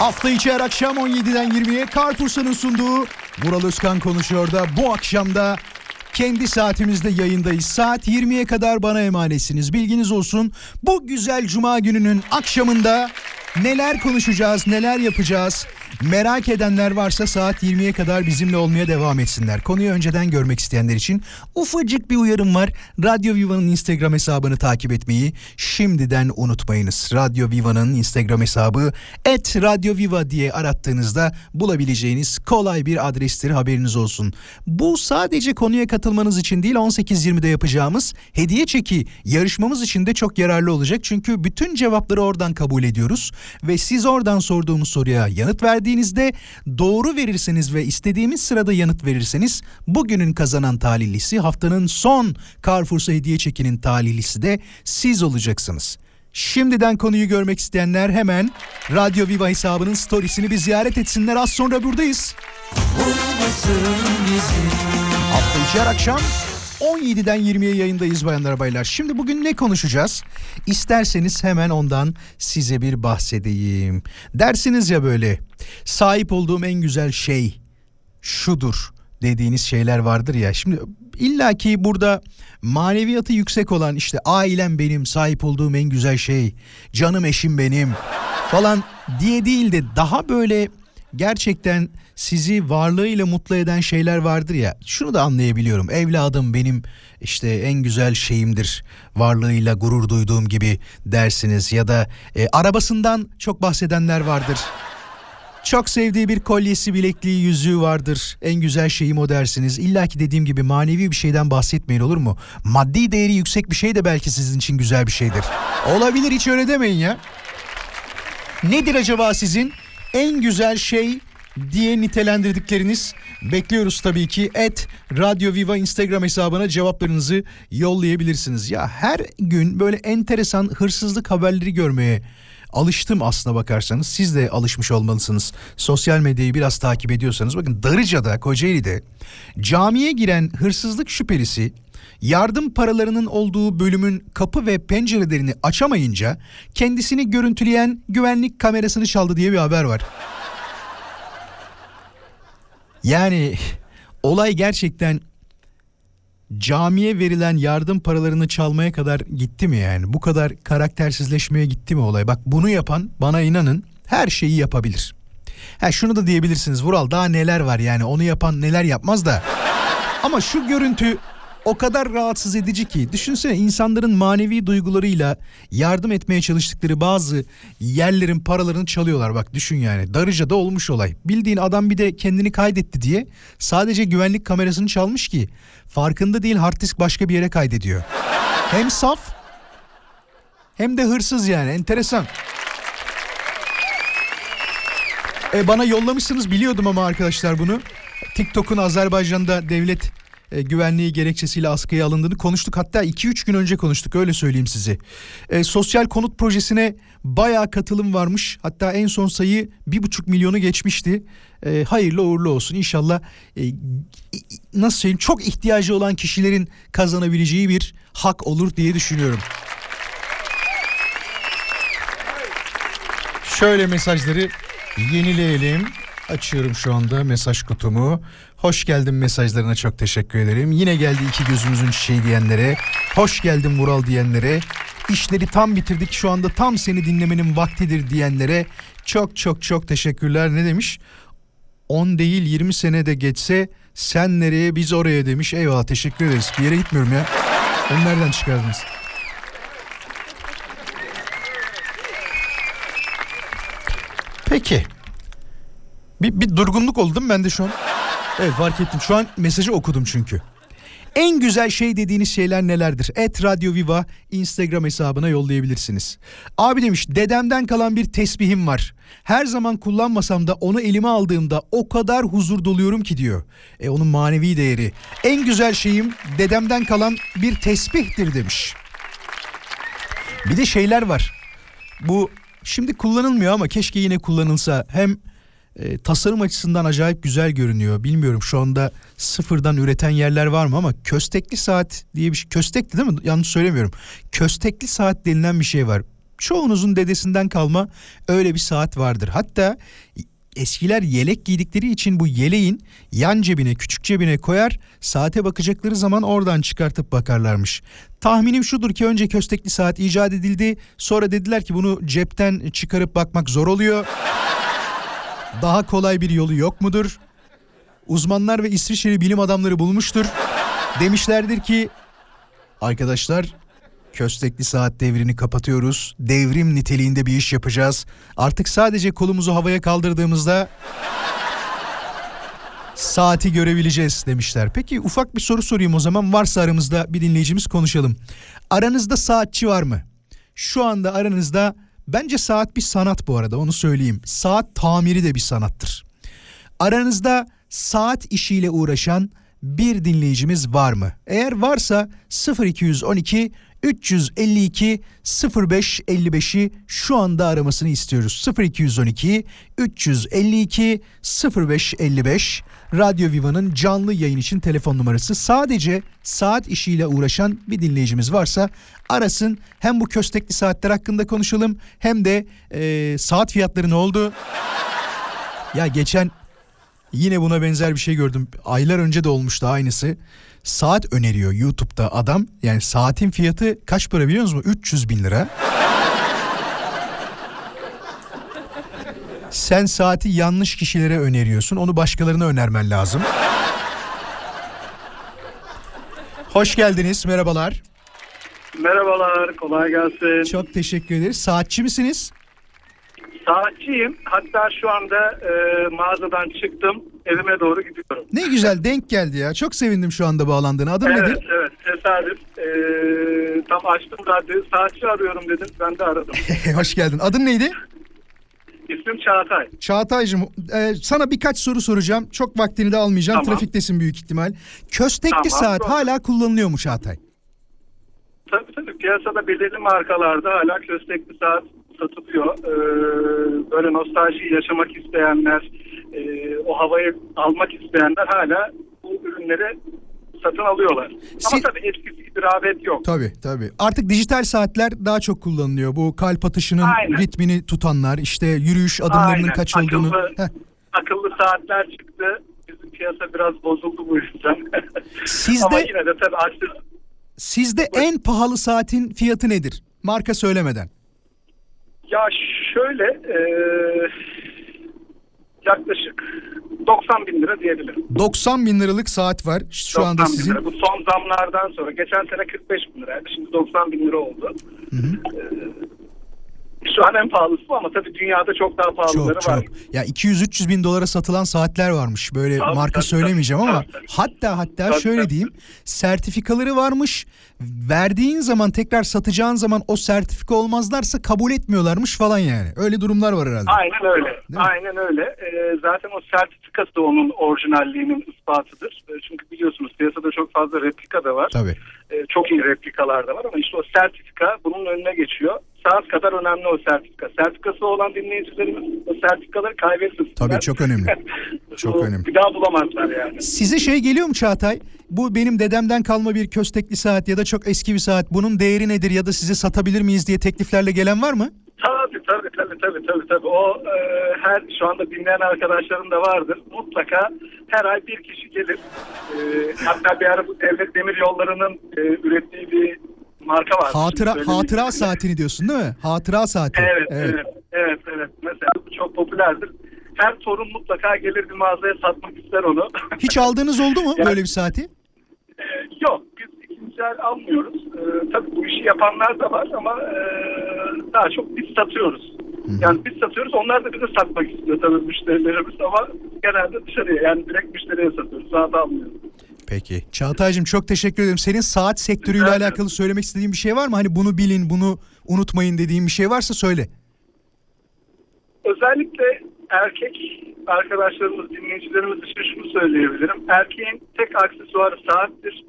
Hafta içi her akşam 17'den 20'ye Carrefour'un sunduğu Vural Özkan konuşuyor da bu akşam da kendi saatimizde yayındayız. Saat 20'ye kadar bana emanetsiniz. Bilginiz olsun. Bu güzel cuma gününün akşamında neler konuşacağız, neler yapacağız? Merak edenler varsa saat 20'ye kadar bizimle olmaya devam etsinler. Konuyu önceden görmek isteyenler için ufacık bir uyarım var. Radyo Viva'nın Instagram hesabını takip etmeyi şimdiden unutmayınız. Radyo Viva'nın Instagram hesabı et Radyo Viva diye arattığınızda bulabileceğiniz kolay bir adrestir haberiniz olsun. Bu sadece konuya katılmanız için değil 18.20'de yapacağımız hediye çeki yarışmamız için de çok yararlı olacak. Çünkü bütün cevapları oradan kabul ediyoruz ve siz oradan sorduğumuz soruya yanıt verdiğinizde doğru verirseniz ve istediğimiz sırada yanıt verirseniz bugünün kazanan talihlisi haftanın son Carrefour'sa hediye çekinin talihlisi de siz olacaksınız. Şimdiden konuyu görmek isteyenler hemen Radyo Viva hesabının storiesini bir ziyaret etsinler. Az sonra buradayız. Hafta içi akşam 17'den 20'ye yayındayız bayanlar baylar. Şimdi bugün ne konuşacağız? İsterseniz hemen ondan size bir bahsedeyim. Dersiniz ya böyle sahip olduğum en güzel şey şudur dediğiniz şeyler vardır ya. Şimdi illaki burada maneviyatı yüksek olan işte ailem benim sahip olduğum en güzel şey, canım eşim benim falan diye değil de daha böyle gerçekten sizi varlığıyla mutlu eden şeyler vardır ya. Şunu da anlayabiliyorum. Evladım benim işte en güzel şeyimdir. Varlığıyla gurur duyduğum gibi dersiniz ya da e, arabasından çok bahsedenler vardır. Çok sevdiği bir kolyesi, bilekliği, yüzüğü vardır. En güzel şeyim o dersiniz. İlla ki dediğim gibi manevi bir şeyden bahsetmeyin olur mu? Maddi değeri yüksek bir şey de belki sizin için güzel bir şeydir. Olabilir hiç öyle demeyin ya. Nedir acaba sizin en güzel şey diye nitelendirdikleriniz bekliyoruz tabii ki. Et Radyo Viva Instagram hesabına cevaplarınızı yollayabilirsiniz. Ya her gün böyle enteresan hırsızlık haberleri görmeye alıştım aslına bakarsanız. Siz de alışmış olmalısınız. Sosyal medyayı biraz takip ediyorsanız bakın Darıca'da Kocaeli'de camiye giren hırsızlık şüphelisi yardım paralarının olduğu bölümün kapı ve pencerelerini açamayınca kendisini görüntüleyen güvenlik kamerasını çaldı diye bir haber var. Yani olay gerçekten camiye verilen yardım paralarını çalmaya kadar gitti mi yani? Bu kadar karaktersizleşmeye gitti mi olay? Bak bunu yapan bana inanın her şeyi yapabilir. Ha şunu da diyebilirsiniz Vural daha neler var yani onu yapan neler yapmaz da. Ama şu görüntü o kadar rahatsız edici ki. Düşünsene insanların manevi duygularıyla yardım etmeye çalıştıkları bazı yerlerin paralarını çalıyorlar. Bak düşün yani. Darıca'da olmuş olay. Bildiğin adam bir de kendini kaydetti diye sadece güvenlik kamerasını çalmış ki farkında değil hard disk başka bir yere kaydediyor. Hem saf hem de hırsız yani. Enteresan. E bana yollamışsınız. Biliyordum ama arkadaşlar bunu. TikTok'un Azerbaycan'da devlet e, güvenliği gerekçesiyle askıya alındığını konuştuk. Hatta 2-3 gün önce konuştuk öyle söyleyeyim size. E, sosyal konut projesine bayağı katılım varmış. Hatta en son sayı 1,5 milyonu geçmişti. E, hayırlı uğurlu olsun. İnşallah e, nasıl söyleyeyim çok ihtiyacı olan kişilerin kazanabileceği bir hak olur diye düşünüyorum. Şöyle mesajları yenileyelim. Açıyorum şu anda mesaj kutumu. Hoş geldin mesajlarına çok teşekkür ederim. Yine geldi iki gözümüzün çiçeği diyenlere. Hoş geldin Vural diyenlere. İşleri tam bitirdik şu anda tam seni dinlemenin vaktidir diyenlere. Çok çok çok teşekkürler. Ne demiş? 10 değil 20 sene de geçse sen nereye biz oraya demiş. Eyvallah teşekkür ederiz. Bir yere gitmiyorum ya. Onu nereden çıkardınız? Peki. Bir, bir durgunluk oldu değil mi ben de şu an? Evet fark ettim. Şu an mesajı okudum çünkü. En güzel şey dediğiniz şeyler nelerdir? Et Radyo Viva Instagram hesabına yollayabilirsiniz. Abi demiş dedemden kalan bir tesbihim var. Her zaman kullanmasam da onu elime aldığımda o kadar huzur doluyorum ki diyor. E onun manevi değeri. En güzel şeyim dedemden kalan bir tesbihtir demiş. Bir de şeyler var. Bu şimdi kullanılmıyor ama keşke yine kullanılsa. Hem e, tasarım açısından acayip güzel görünüyor. Bilmiyorum şu anda sıfırdan üreten yerler var mı ama köstekli saat diye bir şey. Köstekli değil mi? Yanlış söylemiyorum. Köstekli saat denilen bir şey var. çoğunuzun dedesinden kalma öyle bir saat vardır. Hatta eskiler yelek giydikleri için bu yeleğin yan cebine küçük cebine koyar saate bakacakları zaman oradan çıkartıp bakarlarmış. Tahminim şudur ki önce köstekli saat icat edildi sonra dediler ki bunu cepten çıkarıp bakmak zor oluyor. Daha kolay bir yolu yok mudur? Uzmanlar ve İsviçreli bilim adamları bulmuştur. Demişlerdir ki arkadaşlar köstekli saat devrini kapatıyoruz. Devrim niteliğinde bir iş yapacağız. Artık sadece kolumuzu havaya kaldırdığımızda saati görebileceğiz demişler. Peki ufak bir soru sorayım o zaman varsa aramızda bir dinleyicimiz konuşalım. Aranızda saatçi var mı? Şu anda aranızda bence saat bir sanat bu arada onu söyleyeyim. Saat tamiri de bir sanattır. Aranızda saat işiyle uğraşan bir dinleyicimiz var mı? Eğer varsa 0212 352 0555'i şu anda aramasını istiyoruz. 0212 352 0555 Radyo Viva'nın canlı yayın için telefon numarası. Sadece saat işiyle uğraşan bir dinleyicimiz varsa arasın. Hem bu köstekli saatler hakkında konuşalım hem de e, saat fiyatları ne oldu? Ya geçen Yine buna benzer bir şey gördüm. Aylar önce de olmuştu aynısı. Saat öneriyor YouTube'da adam. Yani saatin fiyatı kaç para biliyor musunuz? 300 bin lira. Sen saati yanlış kişilere öneriyorsun. Onu başkalarına önermen lazım. Hoş geldiniz. Merhabalar. Merhabalar. Kolay gelsin. Çok teşekkür ederiz. Saatçi misiniz? Saatçiyim. Hatta şu anda e, mağazadan çıktım. Evime doğru gidiyorum. Ne güzel denk geldi ya. Çok sevindim şu anda bağlandığına. Adın evet, nedir? Evet tesadüf. E, tam açtım radyoyu. Saatçi arıyorum dedim. Ben de aradım. Hoş geldin. Adın neydi? İsmim Çağatay. Çağatay'cığım e, sana birkaç soru soracağım. Çok vaktini de almayacağım. Tamam. Trafiktesin büyük ihtimal. Köstekli Tamam, saat doğru. hala kullanılıyor mu Çağatay? Tabii tabii piyasada belirli markalarda hala köstekli saat satılıyor. E, böyle nostalji yaşamak isteyenler, e, o havayı almak isteyenler hala bu ürünleri satın alıyorlar. Ama Si- tabii eskisi gibi rağbet yok. Tabii tabii. Artık dijital saatler daha çok kullanılıyor. Bu kalp atışının Aynen. ritmini tutanlar, işte yürüyüş adımlarının Aynen. kaç olduğunu. Akıllı, Heh. akıllı saatler çıktı. Bizim piyasa biraz bozuldu bu yüzden. Sizde- Ama yine de tabii açtık. Sizde en pahalı saatin fiyatı nedir? Marka söylemeden. Ya şöyle e, yaklaşık 90 bin lira diyebilirim. 90 bin liralık saat var şu 90 anda bin sizin. lira. Bu son zamlardan sonra. Geçen sene 45 bin liraydı. Şimdi 90 bin lira oldu. E, şu an en pahalısı bu ama tabii dünyada çok daha pahalıları Çok var. çok. Ya 200-300 bin dolara satılan saatler varmış. Böyle Tabii, marka tabii, söylemeyeceğim tabii, ama tabii, hatta hatta Tabii, şöyle tabii. diyeyim. Sertifikaları varmış. Verdiğin zaman tekrar satacağın zaman o sertifika olmazlarsa kabul etmiyorlarmış falan yani. Öyle durumlar var herhalde. Aynen öyle. Aynen öyle. Ee, zaten o sertifikası da onun orijinalliğinin ispatıdır. Ee, çünkü biliyorsunuz piyasada çok fazla replika da var. Tabii. Ee, çok iyi replikalar da var ama işte o sertifika bunun önüne geçiyor. Saat kadar önemli o sertifika. Sertifikası olan dinleyicilerimiz o sertifikaları kaybetmesinler. Tabii, çok önemli. Çok O önemli. Bir daha bulamazlar yani. Size şey geliyor mu Çağatay? Bu benim dedemden kalma bir köstekli saat ya da çok eski bir saat. Bunun değeri nedir ya da size satabilir miyiz diye tekliflerle gelen var mı? Tabii tabii tabii tabii tabii tabii. O e, her şu anda dinleyen arkadaşlarım da vardır. Mutlaka her ay bir kişi gelir. E, hatta bir ara bu devlet demir yollarının e, ürettiği bir marka var. Hatıra hatıra söylediğim- saatini diyorsun değil mi? Hatıra saati. Evet, evet, evet, evet. Mesela bu çok popülerdir. Her torun mutlaka gelir bir mağazaya satmak ister onu. Hiç aldığınız oldu mu Ya- böyle bir saati? E, Yok, biz ikinci el almıyoruz. E, tabii bu işi yapanlar da var ama e, daha çok biz satıyoruz. Yani biz satıyoruz, onlar da bize satmak istiyor tabii müşterilerimiz ama genelde dışarıya yani direkt müşteriye satıyoruz, sağda almıyoruz. Peki. Çağatay'cığım çok teşekkür ederim. Senin saat sektörüyle Rica alakalı söylemek istediğin bir şey var mı? Hani bunu bilin, bunu unutmayın dediğin bir şey varsa söyle. Özellikle erkek arkadaşlarımız, dinleyicilerimiz için şunu söyleyebilirim. Erkeğin tek aksesuarı saattir.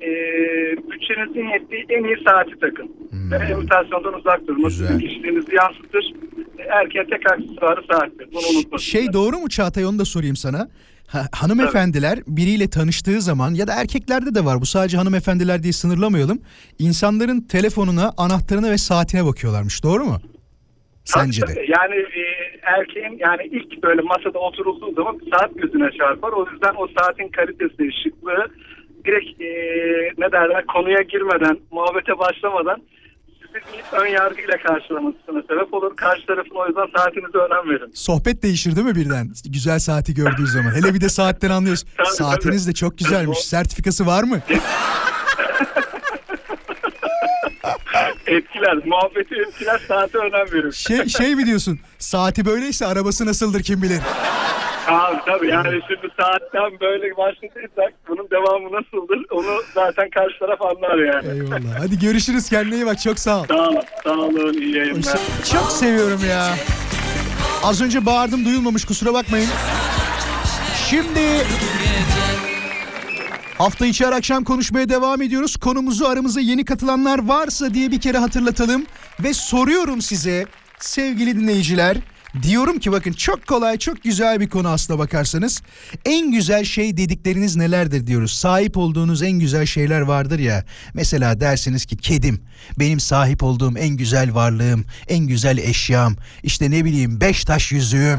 Ee, bütçenizin yettiği en iyi saati takın. Ve imitasyondan uzak durun. Sizin kişiliğinizi yansıtır. erkeğin tek aksesuarı saattir. Bunu unutmasın. Şey doğru mu Çağatay onu da sorayım sana. Ha, hanımefendiler biriyle tanıştığı zaman ya da erkeklerde de var bu sadece hanımefendiler diye sınırlamayalım. İnsanların telefonuna, anahtarına ve saatine bakıyorlarmış doğru mu? Sence de. Yani e, erkeğin yani ilk böyle masada oturulduğu zaman saat gözüne çarpar. O yüzden o saatin kalitesi, şıklığı direkt e, ne derler konuya girmeden, muhabbete başlamadan sizi bir ön yargıyla karşılamasına sebep olur. Karşı tarafın o yüzden saatinize önem verin. Sohbet değişir değil mi birden? Güzel saati gördüğü zaman. Hele bir de saatten anlıyorsun. Tabii, Saatiniz de çok güzelmiş. Sertifikası var mı? Etkiler, muhabbeti etkiler, saate önem verin. Şey, şey mi diyorsun? Saati böyleyse arabası nasıldır kim bilir. Abi tabii yani şimdi saatten böyle başladıysak bunun devamı nasıldır onu zaten karşı taraf anlar yani. Eyvallah. Hadi görüşürüz kendine iyi bak çok sağ ol. Sağ olun, sağ olun, iyi yayınlar. Çok seviyorum ya. Az önce bağırdım duyulmamış kusura bakmayın. Şimdi hafta içi her akşam konuşmaya devam ediyoruz. Konumuzu aramıza yeni katılanlar varsa diye bir kere hatırlatalım. Ve soruyorum size sevgili dinleyiciler. Diyorum ki bakın çok kolay çok güzel bir konu aslına bakarsanız. En güzel şey dedikleriniz nelerdir diyoruz. Sahip olduğunuz en güzel şeyler vardır ya. Mesela dersiniz ki kedim. Benim sahip olduğum en güzel varlığım, en güzel eşyam. İşte ne bileyim beş taş yüzüğüm.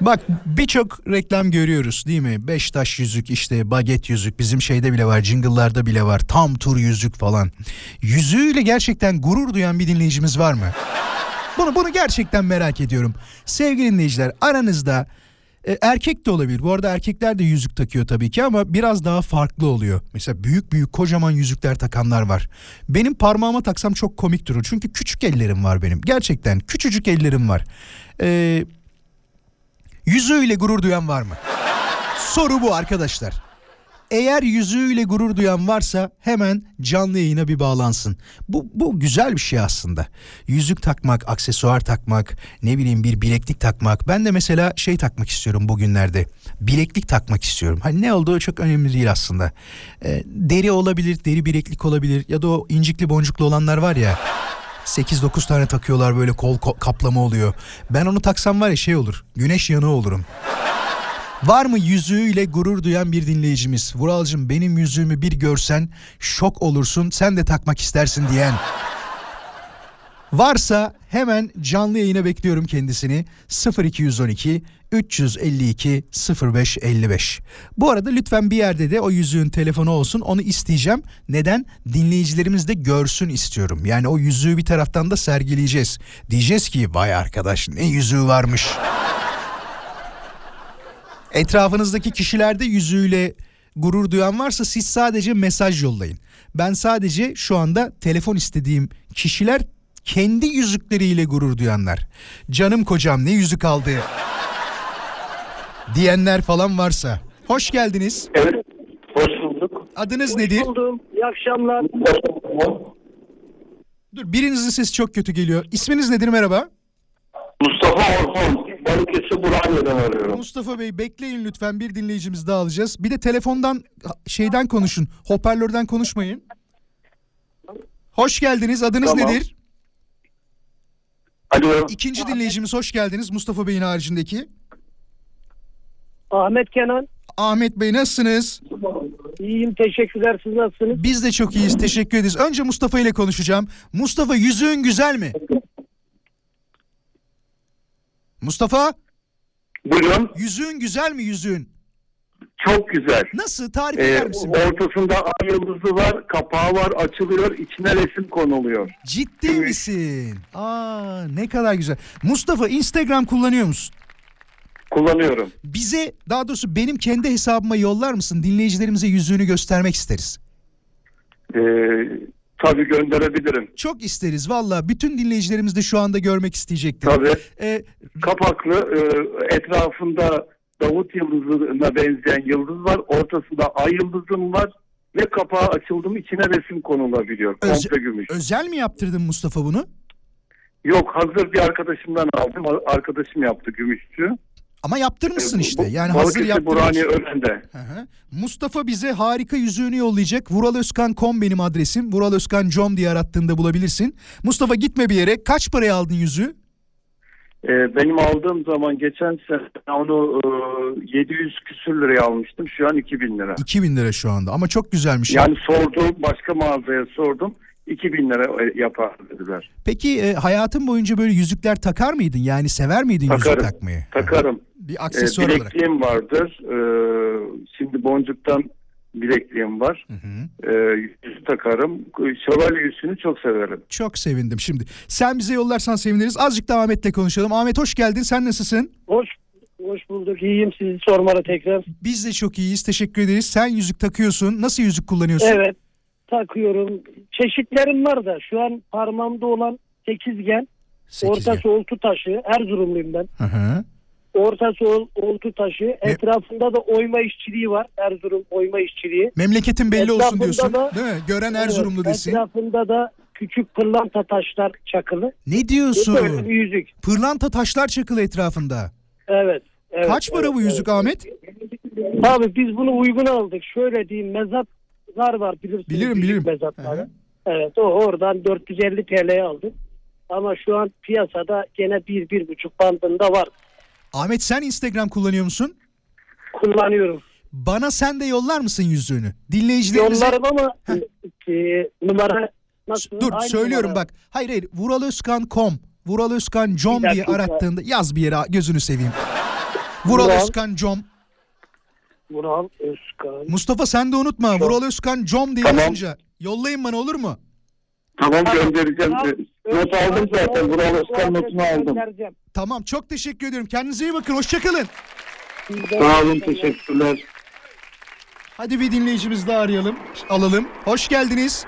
Bak birçok reklam görüyoruz değil mi? Beş taş yüzük işte baget yüzük bizim şeyde bile var jingle'larda bile var tam tur yüzük falan. Yüzüğüyle gerçekten gurur duyan bir dinleyicimiz var mı? Bunu bunu gerçekten merak ediyorum. Sevgili dinleyiciler aranızda e, erkek de olabilir. Bu arada erkekler de yüzük takıyor tabii ki ama biraz daha farklı oluyor. Mesela büyük büyük kocaman yüzükler takanlar var. Benim parmağıma taksam çok komik durur. Çünkü küçük ellerim var benim. Gerçekten küçücük ellerim var. Eee Yüzüğüyle gurur duyan var mı? Soru bu arkadaşlar. Eğer yüzüğüyle gurur duyan varsa hemen canlı yayına bir bağlansın. Bu, bu güzel bir şey aslında. Yüzük takmak, aksesuar takmak, ne bileyim bir bileklik takmak. Ben de mesela şey takmak istiyorum bugünlerde. Bileklik takmak istiyorum. Hani ne olduğu çok önemli değil aslında. Ee, deri olabilir, deri bileklik olabilir ya da o incikli boncuklu olanlar var ya. 8-9 tane takıyorlar böyle kol ko- kaplama oluyor. Ben onu taksam var ya şey olur. Güneş yanığı olurum. Var mı yüzüğüyle gurur duyan bir dinleyicimiz? Vuralcığım benim yüzüğümü bir görsen şok olursun sen de takmak istersin diyen. Varsa hemen canlı yayına bekliyorum kendisini 0212 352 0555. Bu arada lütfen bir yerde de o yüzüğün telefonu olsun onu isteyeceğim. Neden? Dinleyicilerimiz de görsün istiyorum. Yani o yüzüğü bir taraftan da sergileyeceğiz. Diyeceğiz ki vay arkadaş ne yüzüğü varmış. Etrafınızdaki kişilerde yüzüğüyle gurur duyan varsa siz sadece mesaj yollayın. Ben sadece şu anda telefon istediğim kişiler kendi yüzükleriyle gurur duyanlar. Canım kocam ne yüzük aldı diyenler falan varsa. Hoş geldiniz. Evet. Hoş bulduk. Adınız nedir? buldum. İyi akşamlar. Dur birinizin sesi çok kötü geliyor. İsminiz nedir merhaba? Mustafa Orhun. Balıkesir Burhaniye'den arıyorum. Mustafa Bey bekleyin lütfen bir dinleyicimiz daha alacağız. Bir de telefondan şeyden konuşun. Hoparlörden konuşmayın. Hoş geldiniz. Adınız Tamam. nedir? Alo. İkinci dinleyicimiz hoş geldiniz. Mustafa Bey'in haricindeki. Ahmet Kenan. Ahmet Bey nasılsınız? İyiyim teşekkürler. Siz nasılsınız? Biz de çok iyiyiz. Teşekkür ederiz. Önce Mustafa ile konuşacağım. Mustafa yüzüğün güzel mi? Mustafa Buyurun. yüzüğün güzel mi yüzüğün? Çok güzel. Nasıl? Tarif Ee, eder misin? ortasında ay yıldızı var, kapağı var, açılıyor, içine resim konuluyor. Ciddi misin? Aa ne kadar güzel. Mustafa Instagram kullanıyor musun? Kullanıyorum. Bize daha doğrusu benim kendi hesabıma yollar mısın? Dinleyicilerimize yüzüğünü göstermek isteriz. Ee, tabii gönderebilirim. Çok isteriz valla. Bütün dinleyicilerimiz de şu anda görmek isteyecektir. Tabii. Ee, Kapaklı, e, etrafında Davut yıldızına benzeyen yıldız var. Ortasında ay yıldızım var. Ve kapağı açıldı mı içine resim konulabiliyor. Öz- Komple gümüş. özel mi yaptırdın Mustafa bunu? Yok hazır bir arkadaşımdan aldım. Arkadaşım yaptı gümüşçü. Ama yaptırmışsın Bu- işte. Yani Balıkesir yaptırmış. Burhaniye. Mustafa bize harika yüzüğünü yollayacak. Vuralözkan.com benim adresim. Vuralözkan.com diye arattığında bulabilirsin. Mustafa gitme bir yere. Kaç paraya aldın yüzüğü? Ee, benim aldığım zaman geçen sene onu e, 700 küsür liraya almıştım. Şu an 2000 lira. 2000 lira şu anda ama çok güzelmiş. Yani sordum başka mağazaya sordum. 2000 lira e, yapar dediler. Peki e, hayatın boyunca böyle yüzükler takar mıydın? Yani sever miydin Takarım. yüzük takmayı? Takarım. Bir aksesuar olarak. bilekliğim vardır. Ee, şimdi boncuktan bilekliğim var. Hı hı. Yüzü takarım. Şövalye yüzüğünü çok severim. Çok sevindim şimdi. Sen bize yollarsan seviniriz. Azıcık da Ahmet'le konuşalım. Ahmet hoş geldin. Sen nasılsın? Hoş hoş bulduk. İyiyim sizi sormalı tekrar. Biz de çok iyiyiz. Teşekkür ederiz. Sen yüzük takıyorsun. Nasıl yüzük kullanıyorsun? Evet takıyorum. Çeşitlerim var da şu an parmağımda olan sekizgen, Sekizgen. ortası oltu taşı. Erzurumluyum ben. Hı hı. Ortası ol, oltu taşı. Etrafında da oyma işçiliği var. Erzurum oyma işçiliği. Memleketin belli olsun Etrafında diyorsun. da- Değil mi? Gören Erzurumlu Evet, desin. Etrafında da küçük pırlanta taşlar çakılı. Ne Böyle bir diyorsun? yüzük. Pırlanta taşlar çakılı etrafında. Evet. evet Kaç para evet, bu yüzük evet. Ahmet? Abi biz bunu uygun aldık. Şöyle diyeyim mezatlar var bilirsiniz. Bilirim, bilirim. Mezatları. Evet o oradan 450 TL'ye aldık. Ama şu an piyasada gene 1-1,5 bandında var. Ahmet sen Instagram kullanıyor musun? Kullanıyorum. Bana sen de yollar mısın yüzüğünü? Dinleyicilerimize... Yollarım ama e, numara nasıl? Dur Aynı söylüyorum numara. bak. Hayır hayır. Vuralözkan.com Vuralözkan.com Bir diye dakika. arattığında yaz bir yere gözünü seveyim. Vural. Vuralözkan.com Vural Özkan. Mustafa sen de unutma. Çok. Vuralözkan.com diye Tamam. yazınca. Yollayın bana olur mu? Tamam göndereceğim. Not aldım zaten. Vural Özkan notunu aldım. Tamam çok teşekkür ediyorum. Kendinize iyi bakın. Hoşçakalın. Sağ olun teşekkürler. Hadi bir dinleyicimiz daha arayalım. Alalım. Hoş geldiniz.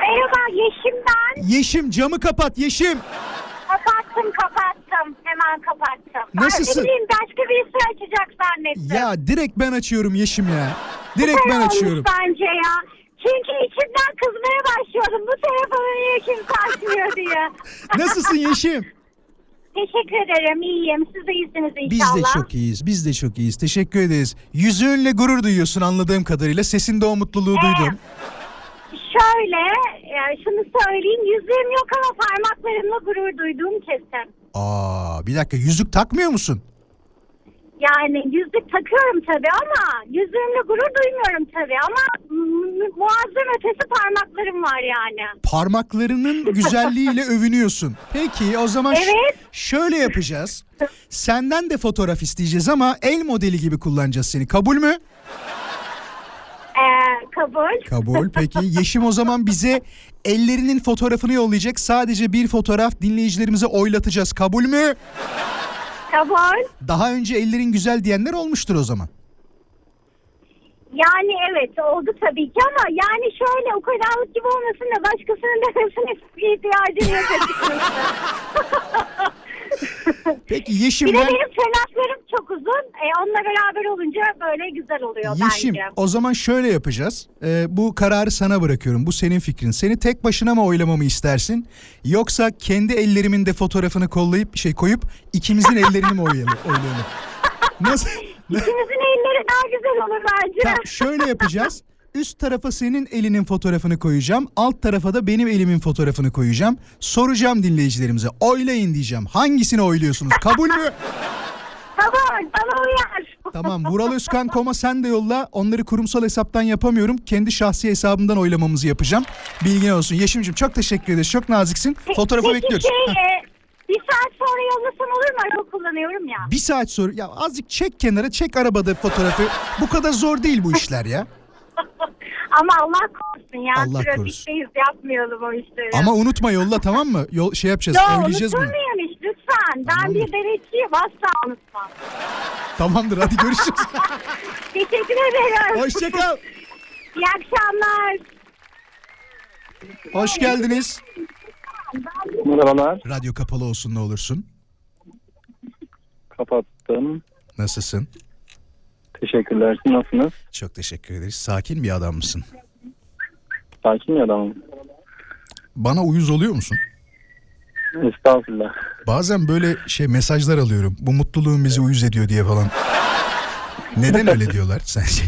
Merhaba Yeşim ben. Yeşim camı kapat Yeşim. Kapattım. Hemen kapattım. Nasılsın? Ay, ne bileyim başka birisi açacak zannettim. Ya direkt ben açıyorum Yeşim ya. Direkt ben açıyorum. bence ya. Çünkü içimden kızmaya başlıyordum. Bu telefonu niye kimse açmıyor diye. Nasılsın Yeşim? Teşekkür ederim. iyiyim. Siz de iyisiniz Biz inşallah. de çok iyiyiz. Biz de çok iyiyiz. Teşekkür ederiz. Yüzüğünle gurur duyuyorsun anladığım kadarıyla. Sesinde o mutluluğu Evet. duydum. Şöyle e, şunu söyleyeyim. Yüzüğüm yok ama parmaklarımla gurur duyduğum kesin. Aa, bir dakika yüzük takmıyor musun? Yani yüzük takıyorum tabii ama yüzüğümle gurur duymuyorum tabii ama muazzam ötesi parmaklarım var yani. Parmaklarının güzelliğiyle övünüyorsun. Peki o zaman ş- Evet. şöyle yapacağız. Senden de fotoğraf isteyeceğiz ama el modeli gibi kullanacağız seni. Kabul mü? Kabul. Kabul. Peki Yeşim o zaman bize ellerinin fotoğrafını yollayacak. Sadece bir fotoğraf dinleyicilerimize oylatacağız. Kabul mü? Kabul. Daha önce ellerin güzel diyenler olmuştur o zaman. Yani evet oldu tabii ki ama yani şöyle o kadarlık gibi olmasın da başkasının demesine ihtiyacım yok açıkçası. Peki Yeşim Bir de ben... benim tırnaklarım çok uzun. E, onunla beraber olunca böyle güzel oluyor Yeşim bence. o zaman şöyle yapacağız. Ee, bu kararı sana bırakıyorum. Bu senin fikrin. Seni tek başına mı oylamamı istersin? Yoksa kendi ellerimin de fotoğrafını kollayıp şey koyup ikimizin ellerini mi oylayalım? oylayalım? Nasıl? İkimizin elleri daha güzel olur bence. Tamam, şöyle yapacağız. Üst tarafa senin elinin fotoğrafını koyacağım. Alt tarafa da benim elimin fotoğrafını koyacağım. Soracağım dinleyicilerimize. Oylayın diyeceğim. Hangisini oyluyorsunuz? Kabul mü? Kabul. Bana uyar. Tamam. Vuralözkan.com'a sen de yolla. Onları kurumsal hesaptan yapamıyorum. Kendi şahsi hesabımdan oylamamızı yapacağım. Bilgin olsun. Yeşim'cim çok teşekkür ederiz. Çok naziksin. Fotoğrafı Peki bekliyoruz. şey e, bir saat sonra yollasan olur mu? Araba kullanıyorum ya. Bir saat sonra ya azıcık çek kenara çek arabada fotoğrafı. Bu kadar zor değil bu işler ya. Ama Allah korusun ya. Allah Trafikteyiz yapmayalım o işleri. Ama unutma yolla tamam mı? Yol şey yapacağız. Yo unutur bunu. muyum hiç lütfen. Ben Tamamdır. bir denetçiyim asla unutmam. Tamamdır hadi görüşürüz. Teşekkür ederim. Hoşçakal. İyi akşamlar. Hoş geldiniz. Merhabalar. Radyo kapalı olsun ne olursun. Kapattım. Nasılsın? Teşekkürler. Siz nasılsınız? Çok teşekkür ederiz. Sakin bir adam mısın? Sakin bir adamım. Bana uyuz oluyor musun? Estağfurullah. Bazen böyle şey mesajlar alıyorum. Bu mutluluğun bizi uyuz ediyor diye falan. Neden öyle diyorlar sence?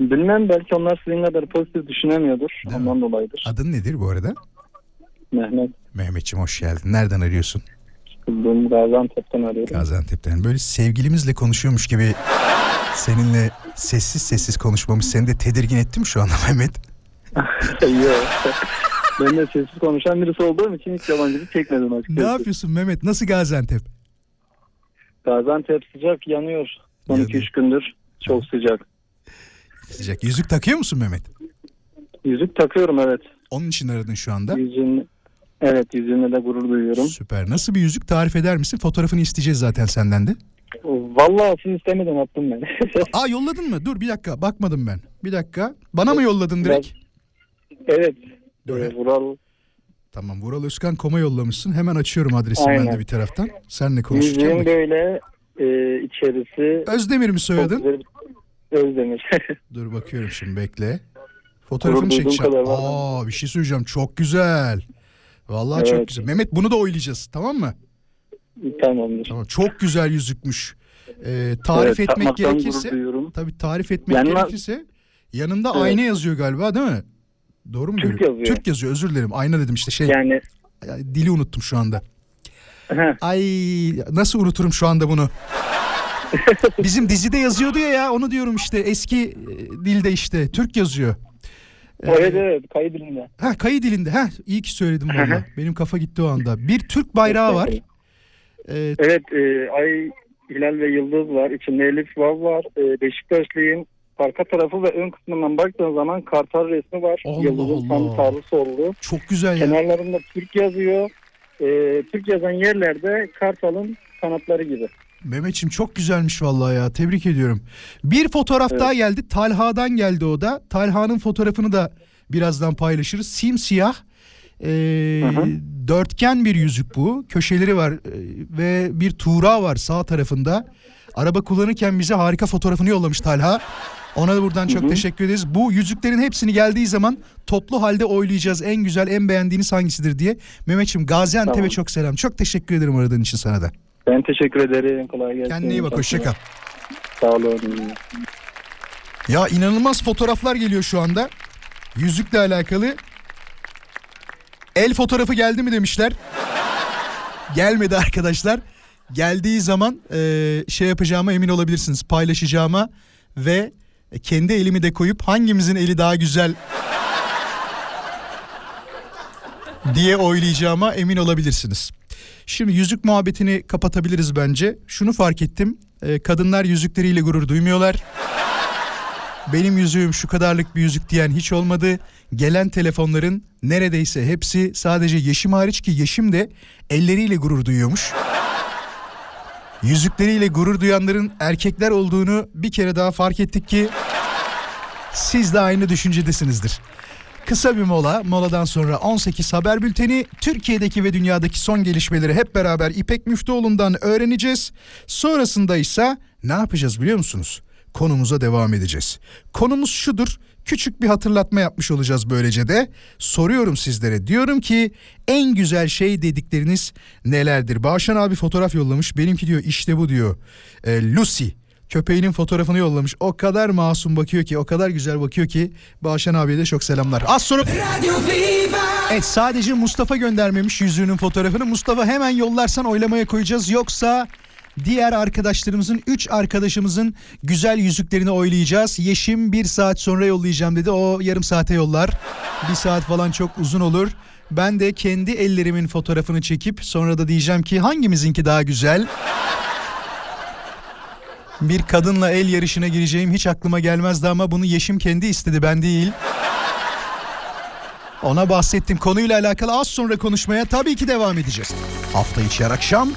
Bilmem belki onlar sizin kadar pozitif düşünemiyordur. Değil mi? Ondan dolayıdır. Adın nedir bu arada? Mehmet Mehmetçim hoş geldin. Nereden arıyorsun? Kızdığım Gaziantep'ten arıyorum. Gaziantep'ten. Böyle sevgilimizle konuşuyormuş gibi seninle sessiz sessiz konuşmamız seni de tedirgin etti mi şu anda Mehmet? Yok. ben de sessiz konuşan birisi olduğum için hiç yabancılık çekmedim Ne açıkçası. yapıyorsun Mehmet? Nasıl Gaziantep? Gaziantep sıcak yanıyor. Son Yanıyor. 2-3 gündür çok sıcak. Sıcak. Yüzük takıyor musun Mehmet? Yüzük takıyorum evet. Onun için aradın şu anda. Yüzüğün, evet yüzüğünle de gurur duyuyorum. Süper. Nasıl bir yüzük tarif eder misin? Fotoğrafını isteyeceğiz zaten senden de. Vallahi siz istemeden attım ben. Aa yolladın mı? Dur bir dakika. Bakmadım ben. Bir dakika. Bana mı yolladın direkt? evet. Dur. Ee, Vural Tamam. Vural Özkan Kom'a yollamışsın. Hemen açıyorum adresini ben de Aynen. bir taraftan. Seninle konuşacağım. yüzüğün böyle e, içerisi Özdemir mi bir- Özdemir. Dur bakıyorum şimdi bekle. Fotoğrafını çekeceğim. Aa bir şey söyleyeceğim. Çok güzel. Vallahi çok Evet. güzel. Mehmet bunu da oylayacağız tamam mı? Tamamdır. Tamam. Çok güzel yüzükmüş. Ee, tarif Evet, etmek gerekirse tabii tarif etmek Yanına- gerekirse yanında Evet. ayna yazıyor galiba değil mi? Doğru mu Türk görüyorum? yazıyor. Türk yazıyor özür dilerim. Ayna dedim işte şey. Yani Dili unuttum şu anda. Ay nasıl unuturum şu anda bunu? Bizim dizide yazıyordu ya ya onu diyorum işte eski e, dilde işte Türk yazıyor. Ee, evet evet kayıt dilinde. Ha kayı dilinde. Ha iyi ki söyledim valla. Benim kafa gitti o anda. Bir Türk bayrağı var. Ee, Evet e, ay, hilal ve yıldız var. İçinde elif vav var. E, Beşiktaşlıyım. Arka tarafı ve ön kısmından baktığın zaman kartal resmi var. Allah Yıldızın tam sağlı sollu. çok güzel ya. Kenarlarında Türk yazıyor. E, Türk yazan yerlerde kartalın kanatları gibi. Mehmetçim çok güzelmiş vallahi ya. Tebrik ediyorum. Bir fotoğraf Evet. daha geldi. Talha'dan geldi o da. Talha'nın fotoğrafını da birazdan paylaşırız. Simsiyah. Hı hı. dörtgen bir yüzük bu. Köşeleri var ee, ve bir tuğra var sağ tarafında. Araba kullanırken bize harika fotoğrafını yollamış Talha. Ona da buradan çok Hı hı. teşekkür ederiz. Bu yüzüklerin hepsini geldiği zaman toplu halde oylayacağız. En güzel, en beğendiğiniz hangisidir diye. Mehmetçim Gaziantep'e Tamam. çok selam. Çok teşekkür ederim aradığın için sana da. Ben teşekkür ederim. Kolay gelsin. Kendine iyi bak. Hoşça kal. Sağ olun. Ya inanılmaz fotoğraflar geliyor şu anda. Yüzükle alakalı. El fotoğrafı geldi mi demişler. Gelmedi arkadaşlar. Geldiği zaman e, şey yapacağıma emin olabilirsiniz. Paylaşacağıma ve kendi elimi de koyup hangimizin eli daha güzel diye oylayacağıma emin olabilirsiniz. Şimdi yüzük muhabbetini kapatabiliriz bence. Şunu fark ettim. E, kadınlar yüzükleriyle gurur duymuyorlar. Benim yüzüğüm şu kadarlık bir yüzük diyen hiç olmadı. Gelen telefonların neredeyse hepsi sadece Yeşim hariç ki Yeşim de elleriyle gurur duyuyormuş. Yüzükleriyle gurur duyanların erkekler olduğunu bir kere daha fark ettik ki siz de aynı düşüncedesinizdir. Kısa bir mola, moladan sonra 18 haber bülteni, Türkiye'deki ve dünyadaki son gelişmeleri hep beraber İpek Müftüoğlu'ndan öğreneceğiz. Sonrasında ise ne yapacağız biliyor musunuz? Konumuza devam edeceğiz. Konumuz şudur, küçük bir hatırlatma yapmış olacağız böylece de. Soruyorum sizlere, diyorum ki en güzel şey dedikleriniz nelerdir? Bağışan abi fotoğraf yollamış, benimki diyor işte bu diyor. Ee, Lucy. Köpeğinin fotoğrafını yollamış. O kadar masum bakıyor ki, o kadar güzel bakıyor ki. Bağışan abiye de çok selamlar. Az sonra... Evet sadece Mustafa göndermemiş yüzüğünün fotoğrafını. Mustafa hemen yollarsan oylamaya koyacağız. Yoksa diğer arkadaşlarımızın, 3 arkadaşımızın güzel yüzüklerini oylayacağız. Yeşim bir saat sonra yollayacağım dedi. O yarım saate yollar. Bir saat falan çok uzun olur. Ben de kendi ellerimin fotoğrafını çekip sonra da diyeceğim ki hangimizinki daha güzel? Bir kadınla el yarışına gireceğim hiç aklıma gelmezdi ama bunu Yeşim kendi istedi ben değil. Ona bahsettim. Konuyla alakalı az sonra konuşmaya tabii ki devam edeceğiz. Hafta içi her akşam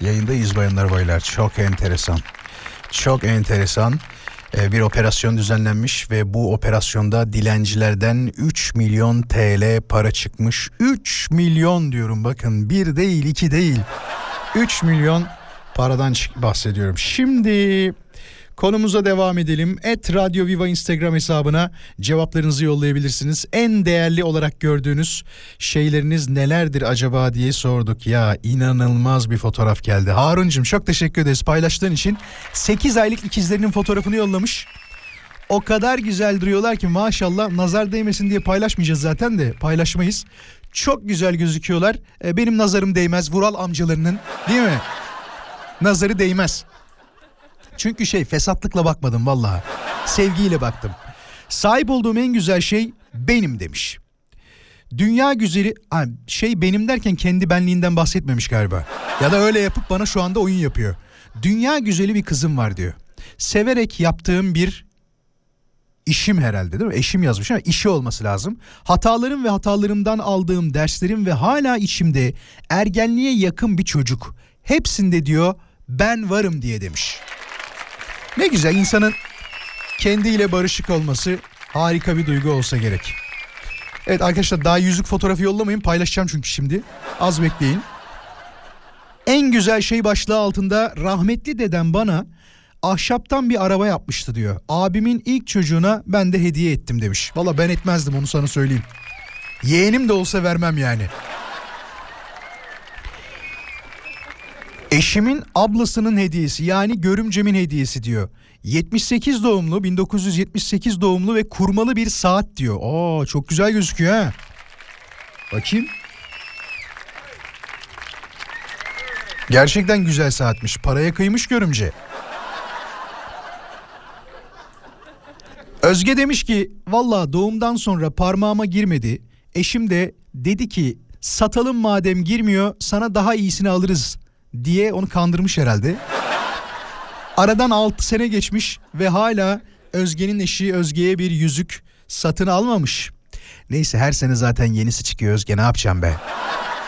yayındayız bayanlar baylar. Çok enteresan. Çok enteresan. Ee, bir operasyon düzenlenmiş ve bu operasyonda dilencilerden 3 milyon TL para çıkmış. 3 milyon diyorum bakın bir değil iki değil. 3 milyon paradan bahsediyorum. Şimdi Konumuza devam edelim. Et Radyo Viva Instagram hesabına cevaplarınızı yollayabilirsiniz. En değerli olarak gördüğünüz şeyleriniz nelerdir acaba diye sorduk. Ya inanılmaz bir fotoğraf geldi. Haruncum çok teşekkür ederiz paylaştığın için. 8 aylık ikizlerinin fotoğrafını yollamış. O kadar güzel duruyorlar ki maşallah nazar değmesin diye paylaşmayacağız zaten de paylaşmayız. Çok güzel gözüküyorlar. E, benim nazarım değmez Vural amcalarının değil mi? Nazarı değmez. Çünkü şey fesatlıkla bakmadım vallahi. Sevgiyle baktım. Sahip olduğum en güzel şey benim demiş. Dünya güzeli şey benim derken kendi benliğinden bahsetmemiş galiba. Ya da öyle yapıp bana şu anda oyun yapıyor. Dünya güzeli bir kızım var diyor. Severek yaptığım bir işim herhalde değil mi? Eşim yazmış ama işi olması lazım. Hatalarım ve hatalarımdan aldığım derslerim ve hala içimde ergenliğe yakın bir çocuk. Hepsinde diyor ben varım diye demiş. Ne güzel insanın kendiyle barışık olması harika bir duygu olsa gerek. Evet arkadaşlar daha yüzük fotoğrafı yollamayın paylaşacağım çünkü şimdi. Az bekleyin. En güzel şey başlığı altında rahmetli dedem bana ahşaptan bir araba yapmıştı diyor. Abimin ilk çocuğuna ben de hediye ettim demiş. Valla ben etmezdim onu sana söyleyeyim. Yeğenim de olsa vermem yani. Eşimin ablasının hediyesi yani görümcemin hediyesi diyor. 78 doğumlu 1978 doğumlu ve kurmalı bir saat diyor. Aa çok güzel gözüküyor ha. Bakayım. Gerçekten güzel saatmiş. Paraya kıymış görümce. Özge demiş ki valla doğumdan sonra parmağıma girmedi. Eşim de dedi ki satalım madem girmiyor sana daha iyisini alırız diye onu kandırmış herhalde. Aradan 6 sene geçmiş ve hala Özge'nin eşi Özge'ye bir yüzük satın almamış. Neyse her sene zaten yenisi çıkıyor Özge ne yapacağım be.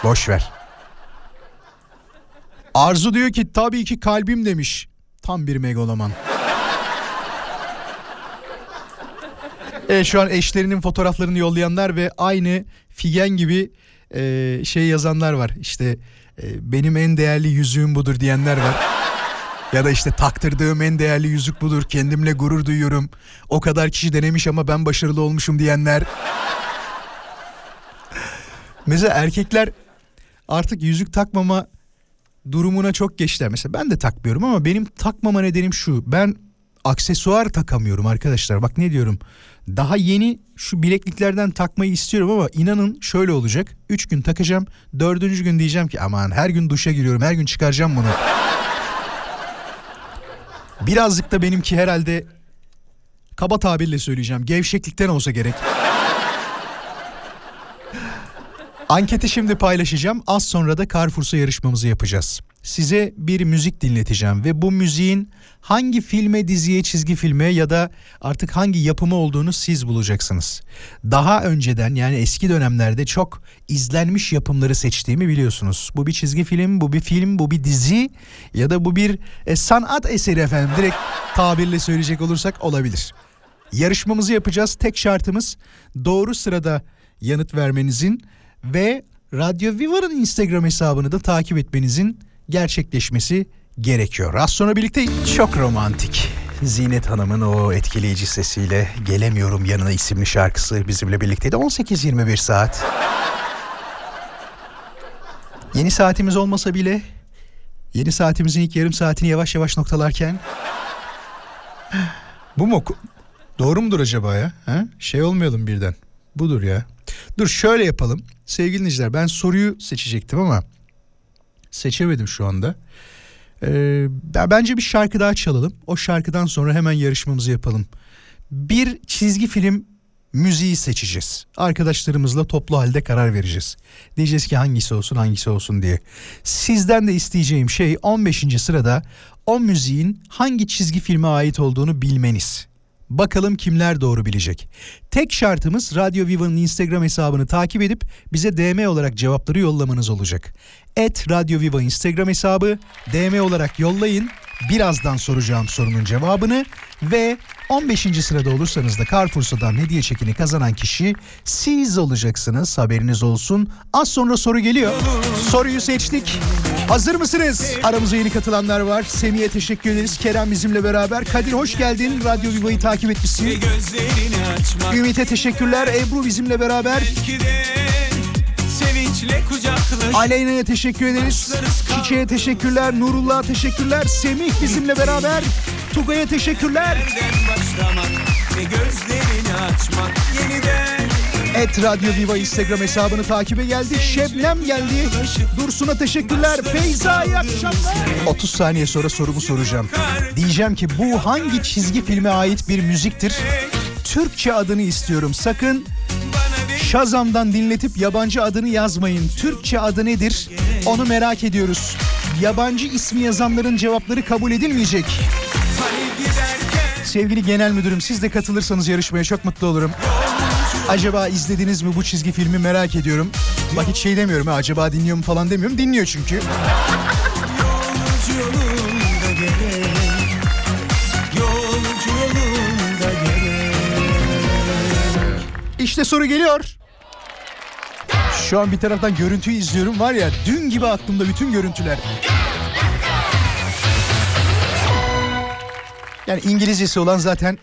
Boş ver. Arzu diyor ki tabii ki kalbim demiş. Tam bir megaloman. Evet şu an eşlerinin fotoğraflarını yollayanlar ve aynı Figen gibi e, şey yazanlar var. İşte benim en değerli yüzüğüm budur diyenler var. Ya da işte taktırdığım en değerli yüzük budur. Kendimle gurur duyuyorum. O kadar kişi denemiş ama ben başarılı olmuşum diyenler. Mesela erkekler artık yüzük takmama durumuna çok geçtiler. Mesela ben de takmıyorum ama benim takmama nedenim şu. Ben aksesuar takamıyorum arkadaşlar. Bak ne diyorum. Daha yeni şu bilekliklerden takmayı istiyorum ama inanın şöyle olacak. Üç gün takacağım. Dördüncü gün diyeceğim ki aman her gün duşa giriyorum. Her gün çıkaracağım bunu. Birazcık da benimki herhalde kaba tabirle söyleyeceğim. Gevşeklikten olsa gerek. Anketi şimdi paylaşacağım. Az sonra da Carrefour'sa yarışmamızı yapacağız. Size bir müzik dinleteceğim ve bu müziğin hangi filme, diziye, çizgi filme ya da artık hangi yapımı olduğunu siz bulacaksınız. Daha önceden yani eski dönemlerde çok izlenmiş yapımları seçtiğimi biliyorsunuz. Bu bir çizgi film, bu bir film, bu bir dizi ya da bu bir e, sanat eseri efendim. Direkt tabirle söyleyecek olursak olabilir. Yarışmamızı yapacağız. Tek şartımız doğru sırada yanıt vermenizin ve Radyo Viva'nın Instagram hesabını da takip etmenizin gerçekleşmesi gerekiyor. Az sonra birlikte çok romantik. Zinet Hanım'ın o etkileyici sesiyle Gelemiyorum Yanına isimli şarkısı bizimle birlikteydi. 18-21 saat. Yeni saatimiz olmasa bile yeni saatimizin ilk yarım saatini yavaş yavaş noktalarken bu mu? Doğru mudur acaba ya? Ha? Şey olmayalım birden. Budur ya. Dur şöyle yapalım. Sevgili dinleyiciler ben soruyu seçecektim ama seçemedim şu anda. Ee, bence bir şarkı daha çalalım. O şarkıdan sonra hemen yarışmamızı yapalım. Bir çizgi film müziği seçeceğiz. Arkadaşlarımızla toplu halde karar vereceğiz. Diyeceğiz ki hangisi olsun hangisi olsun diye. Sizden de isteyeceğim şey 15. sırada o müziğin hangi çizgi filme ait olduğunu bilmeniz. Bakalım kimler doğru bilecek. Tek şartımız Radyo Viva'nın Instagram hesabını takip edip bize DM olarak cevapları yollamanız olacak. Et Radyo Viva Instagram hesabı DM olarak yollayın. Birazdan soracağım sorunun cevabını ve 15. sırada olursanız da Carrefour'dan hediye çekini kazanan kişi siz olacaksınız haberiniz olsun. Az sonra soru geliyor. Soruyu seçtik. Hazır mısınız? Aramıza yeni katılanlar var. Semih'e teşekkür ederiz. Kerem bizimle beraber. Kadir hoş geldin. Radyo Viva'yı takip etmişsin. Ümit'e teşekkürler. Ebru bizimle beraber. Aleyna'ya teşekkür ederiz. Çiçeğe teşekkürler. Nurullah'a teşekkürler. Semih bizimle beraber. Tugay'a teşekkürler. Et Radyo Viva Instagram hesabını takibe geldi. Şebnem geldi. Dursun'a teşekkürler. Feyza iyi akşamlar. 30 saniye sonra sorumu soracağım. Diyeceğim ki bu hangi çizgi filme ait bir müziktir? Türkçe adını istiyorum. Sakın Shazam'dan dinletip yabancı adını yazmayın. Türkçe adı nedir? Onu merak ediyoruz. Yabancı ismi yazanların cevapları kabul edilmeyecek. Sevgili genel müdürüm siz de katılırsanız yarışmaya çok mutlu olurum. Acaba izlediniz mi bu çizgi filmi merak ediyorum. Bak hiç şey demiyorum ha acaba dinliyor mu falan demiyorum. Dinliyor çünkü. İşte soru geliyor. Şu an bir taraftan görüntüyü izliyorum var ya dün gibi aklımda bütün görüntüler. Yani İngilizcesi olan zaten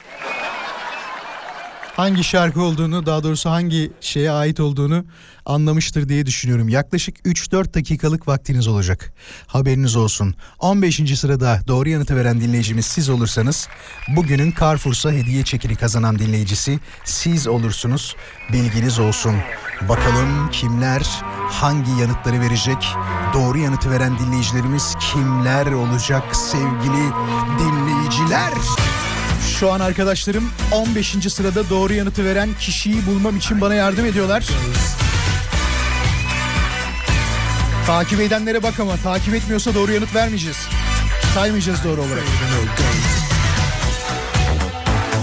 hangi şarkı olduğunu daha doğrusu hangi şeye ait olduğunu anlamıştır diye düşünüyorum. Yaklaşık 3-4 dakikalık vaktiniz olacak. Haberiniz olsun. 15. sırada doğru yanıtı veren dinleyicimiz siz olursanız bugünün Carrefour'sa hediye çekini kazanan dinleyicisi siz olursunuz. Bilginiz olsun. Bakalım kimler hangi yanıtları verecek? Doğru yanıtı veren dinleyicilerimiz kimler olacak sevgili dinleyiciler? Şu an arkadaşlarım 15. sırada doğru yanıtı veren kişiyi bulmam için bana yardım ediyorlar. Takip edenlere bak ama takip etmiyorsa doğru yanıt vermeyeceğiz. Saymayacağız doğru olarak.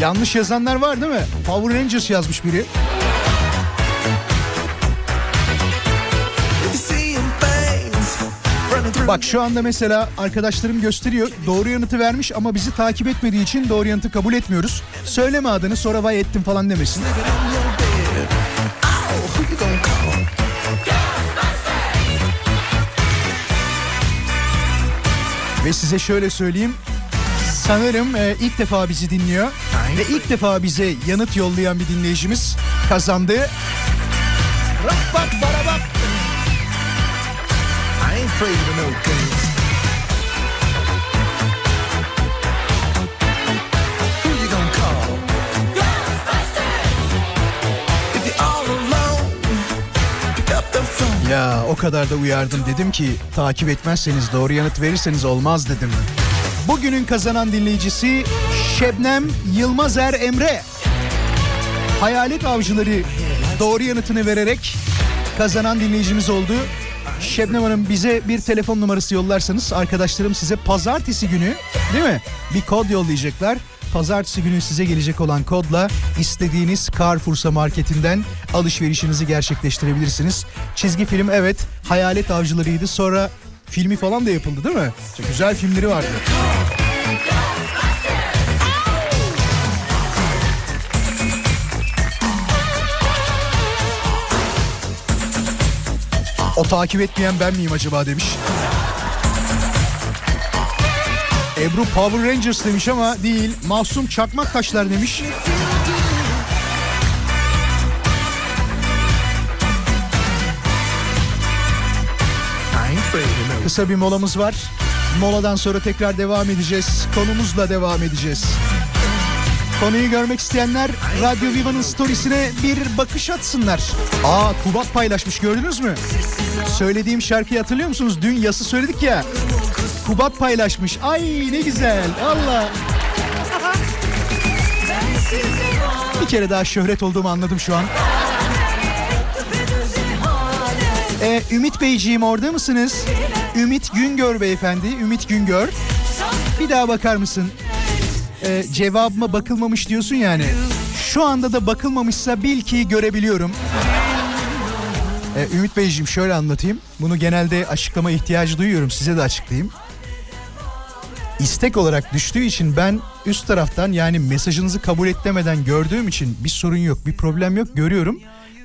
Yanlış yazanlar var değil mi? Power Rangers yazmış biri. Bak şu anda mesela arkadaşlarım gösteriyor doğru yanıtı vermiş ama bizi takip etmediği için doğru yanıtı kabul etmiyoruz. Söyleme adını sonra vay ettim falan demesin. Ve size şöyle söyleyeyim. Sanırım e, ilk defa bizi dinliyor ve ilk defa bize yanıt yollayan bir dinleyicimiz kazandı. Bak. I ain't afraid of no phone. Ya o kadar da uyardım dedim ki takip etmezseniz doğru yanıt verirseniz olmaz dedim. Bugünün kazanan dinleyicisi Şebnem Yılmazer Emre. Hayalet avcıları doğru yanıtını vererek kazanan dinleyicimiz oldu. Şebnem Hanım bize bir telefon numarası yollarsanız arkadaşlarım size pazartesi günü değil mi? Bir kod yollayacaklar. Pazartesi günü size gelecek olan kodla istediğiniz Carrefour'sa marketinden alışverişinizi gerçekleştirebilirsiniz. Çizgi film evet Hayalet Avcıları'ydı. Sonra filmi falan da yapıldı değil mi? Çok güzel filmleri vardı. O takip etmeyen ben miyim acaba demiş. Ebru Power Rangers demiş ama değil. Masum Çakmak Taşlar demiş. Kısa bir molamız var. Moladan sonra tekrar devam edeceğiz. Konumuzla devam edeceğiz. Konuyu görmek isteyenler Radyo Viva'nın storiesine bir bakış atsınlar. Aa Kubat paylaşmış gördünüz mü? Söylediğim şarkıyı hatırlıyor musunuz? Dün yası söyledik ya. Kubat paylaşmış. Ay ne güzel. Allah. Bir kere daha şöhret olduğumu anladım şu an. Ee, Ümit Beyciğim orada mısınız? Ümit Güngör beyefendi. Ümit Güngör. Bir daha bakar mısın? Ee, cevabıma bakılmamış diyorsun yani. Şu anda da bakılmamışsa bil ki görebiliyorum. Ee, Ümit Beyciğim şöyle anlatayım. Bunu genelde açıklama ihtiyacı duyuyorum. Size de açıklayayım. İstek olarak düştüğü için ben üst taraftan yani mesajınızı kabul etmeden gördüğüm için bir sorun yok, bir problem yok görüyorum.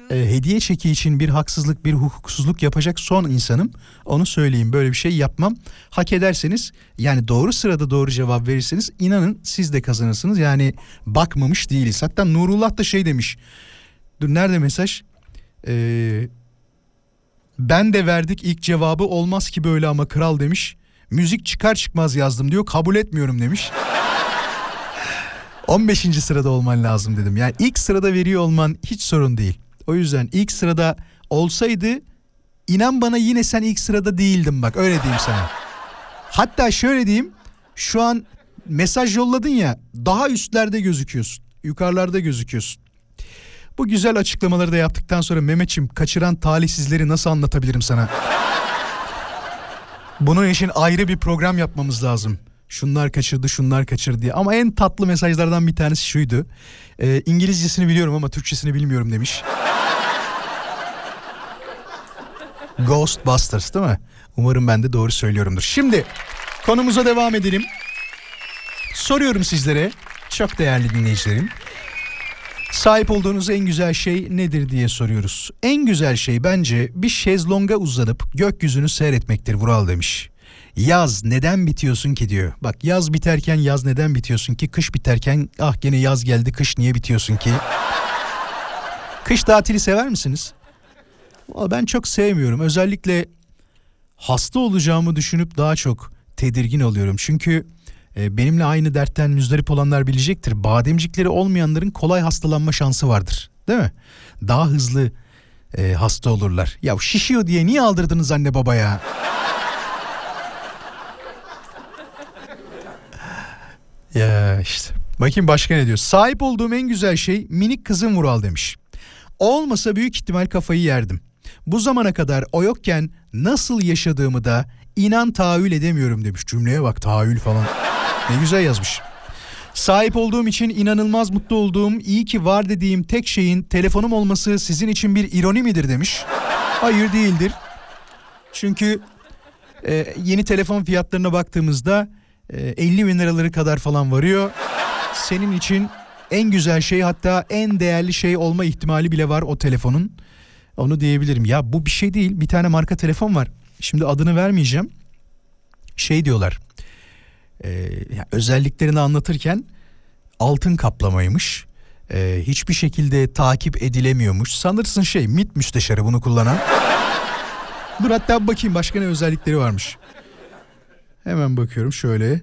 e, hediye çeki için bir haksızlık bir hukuksuzluk yapacak son insanım. Onu söyleyeyim böyle bir şey yapmam. Hak ederseniz yani doğru sırada doğru cevap verirseniz inanın siz de kazanırsınız. Yani bakmamış değiliz. Hatta Nurullah da şey demiş. Dur nerede mesaj? Ee, ben de verdik ilk cevabı olmaz ki böyle ama kral demiş. Müzik çıkar çıkmaz yazdım diyor kabul etmiyorum demiş. 15. sırada olman lazım dedim. Yani ilk sırada veriyor olman hiç sorun değil. O yüzden ilk sırada olsaydı inan bana yine sen ilk sırada değildin bak öyle diyeyim sana. Hatta şöyle diyeyim şu an mesaj yolladın ya daha üstlerde gözüküyorsun. Yukarılarda gözüküyorsun. Bu güzel açıklamaları da yaptıktan sonra Mehmetçim kaçıran talihsizleri nasıl anlatabilirim sana? Bunun için ayrı bir program yapmamız lazım. Şunlar kaçırdı şunlar kaçırdı diye. Ama en tatlı mesajlardan bir tanesi şuydu. Ee, İngilizcesini biliyorum ama Türkçesini bilmiyorum demiş. Ghostbusters değil mi? Umarım ben de doğru söylüyorumdur. Şimdi konumuza devam edelim. Soruyorum sizlere çok değerli dinleyicilerim. Sahip olduğunuz en güzel şey nedir diye soruyoruz. En güzel şey bence bir şezlonga uzanıp gökyüzünü seyretmektir Vural demiş. Yaz neden bitiyorsun ki diyor. Bak yaz biterken yaz neden bitiyorsun ki? Kış biterken ah gene yaz geldi kış niye bitiyorsun ki? Kış tatili sever misiniz? Vallahi Ben çok sevmiyorum. Özellikle hasta olacağımı düşünüp daha çok tedirgin oluyorum. Çünkü benimle aynı dertten müzdarip olanlar bilecektir. Bademcikleri olmayanların kolay hastalanma şansı vardır. Değil mi? Daha hızlı e, hasta olurlar. Ya şişiyor diye niye aldırdınız anne babaya? ya işte. Bakayım başka ne diyor. Sahip olduğum en güzel şey minik kızım Vural demiş. Olmasa büyük ihtimal kafayı yerdim. Bu zamana kadar o yokken nasıl yaşadığımı da inan tahayyül edemiyorum demiş. Cümleye bak tahayyül falan. Ne güzel yazmış. Sahip olduğum için inanılmaz mutlu olduğum, iyi ki var dediğim tek şeyin telefonum olması sizin için bir ironi midir demiş. Hayır değildir. Çünkü e, yeni telefon fiyatlarına baktığımızda e, 50 bin liraları kadar falan varıyor. Senin için en güzel şey hatta en değerli şey olma ihtimali bile var o telefonun. Onu diyebilirim. Ya bu bir şey değil. Bir tane marka telefon var. Şimdi adını vermeyeceğim. Şey diyorlar. E, ya özelliklerini anlatırken altın kaplamaymış. E, hiçbir şekilde takip edilemiyormuş. Sanırsın şey MİT müsteşarı bunu kullanan. Dur hatta bakayım başka ne özellikleri varmış. Hemen bakıyorum şöyle.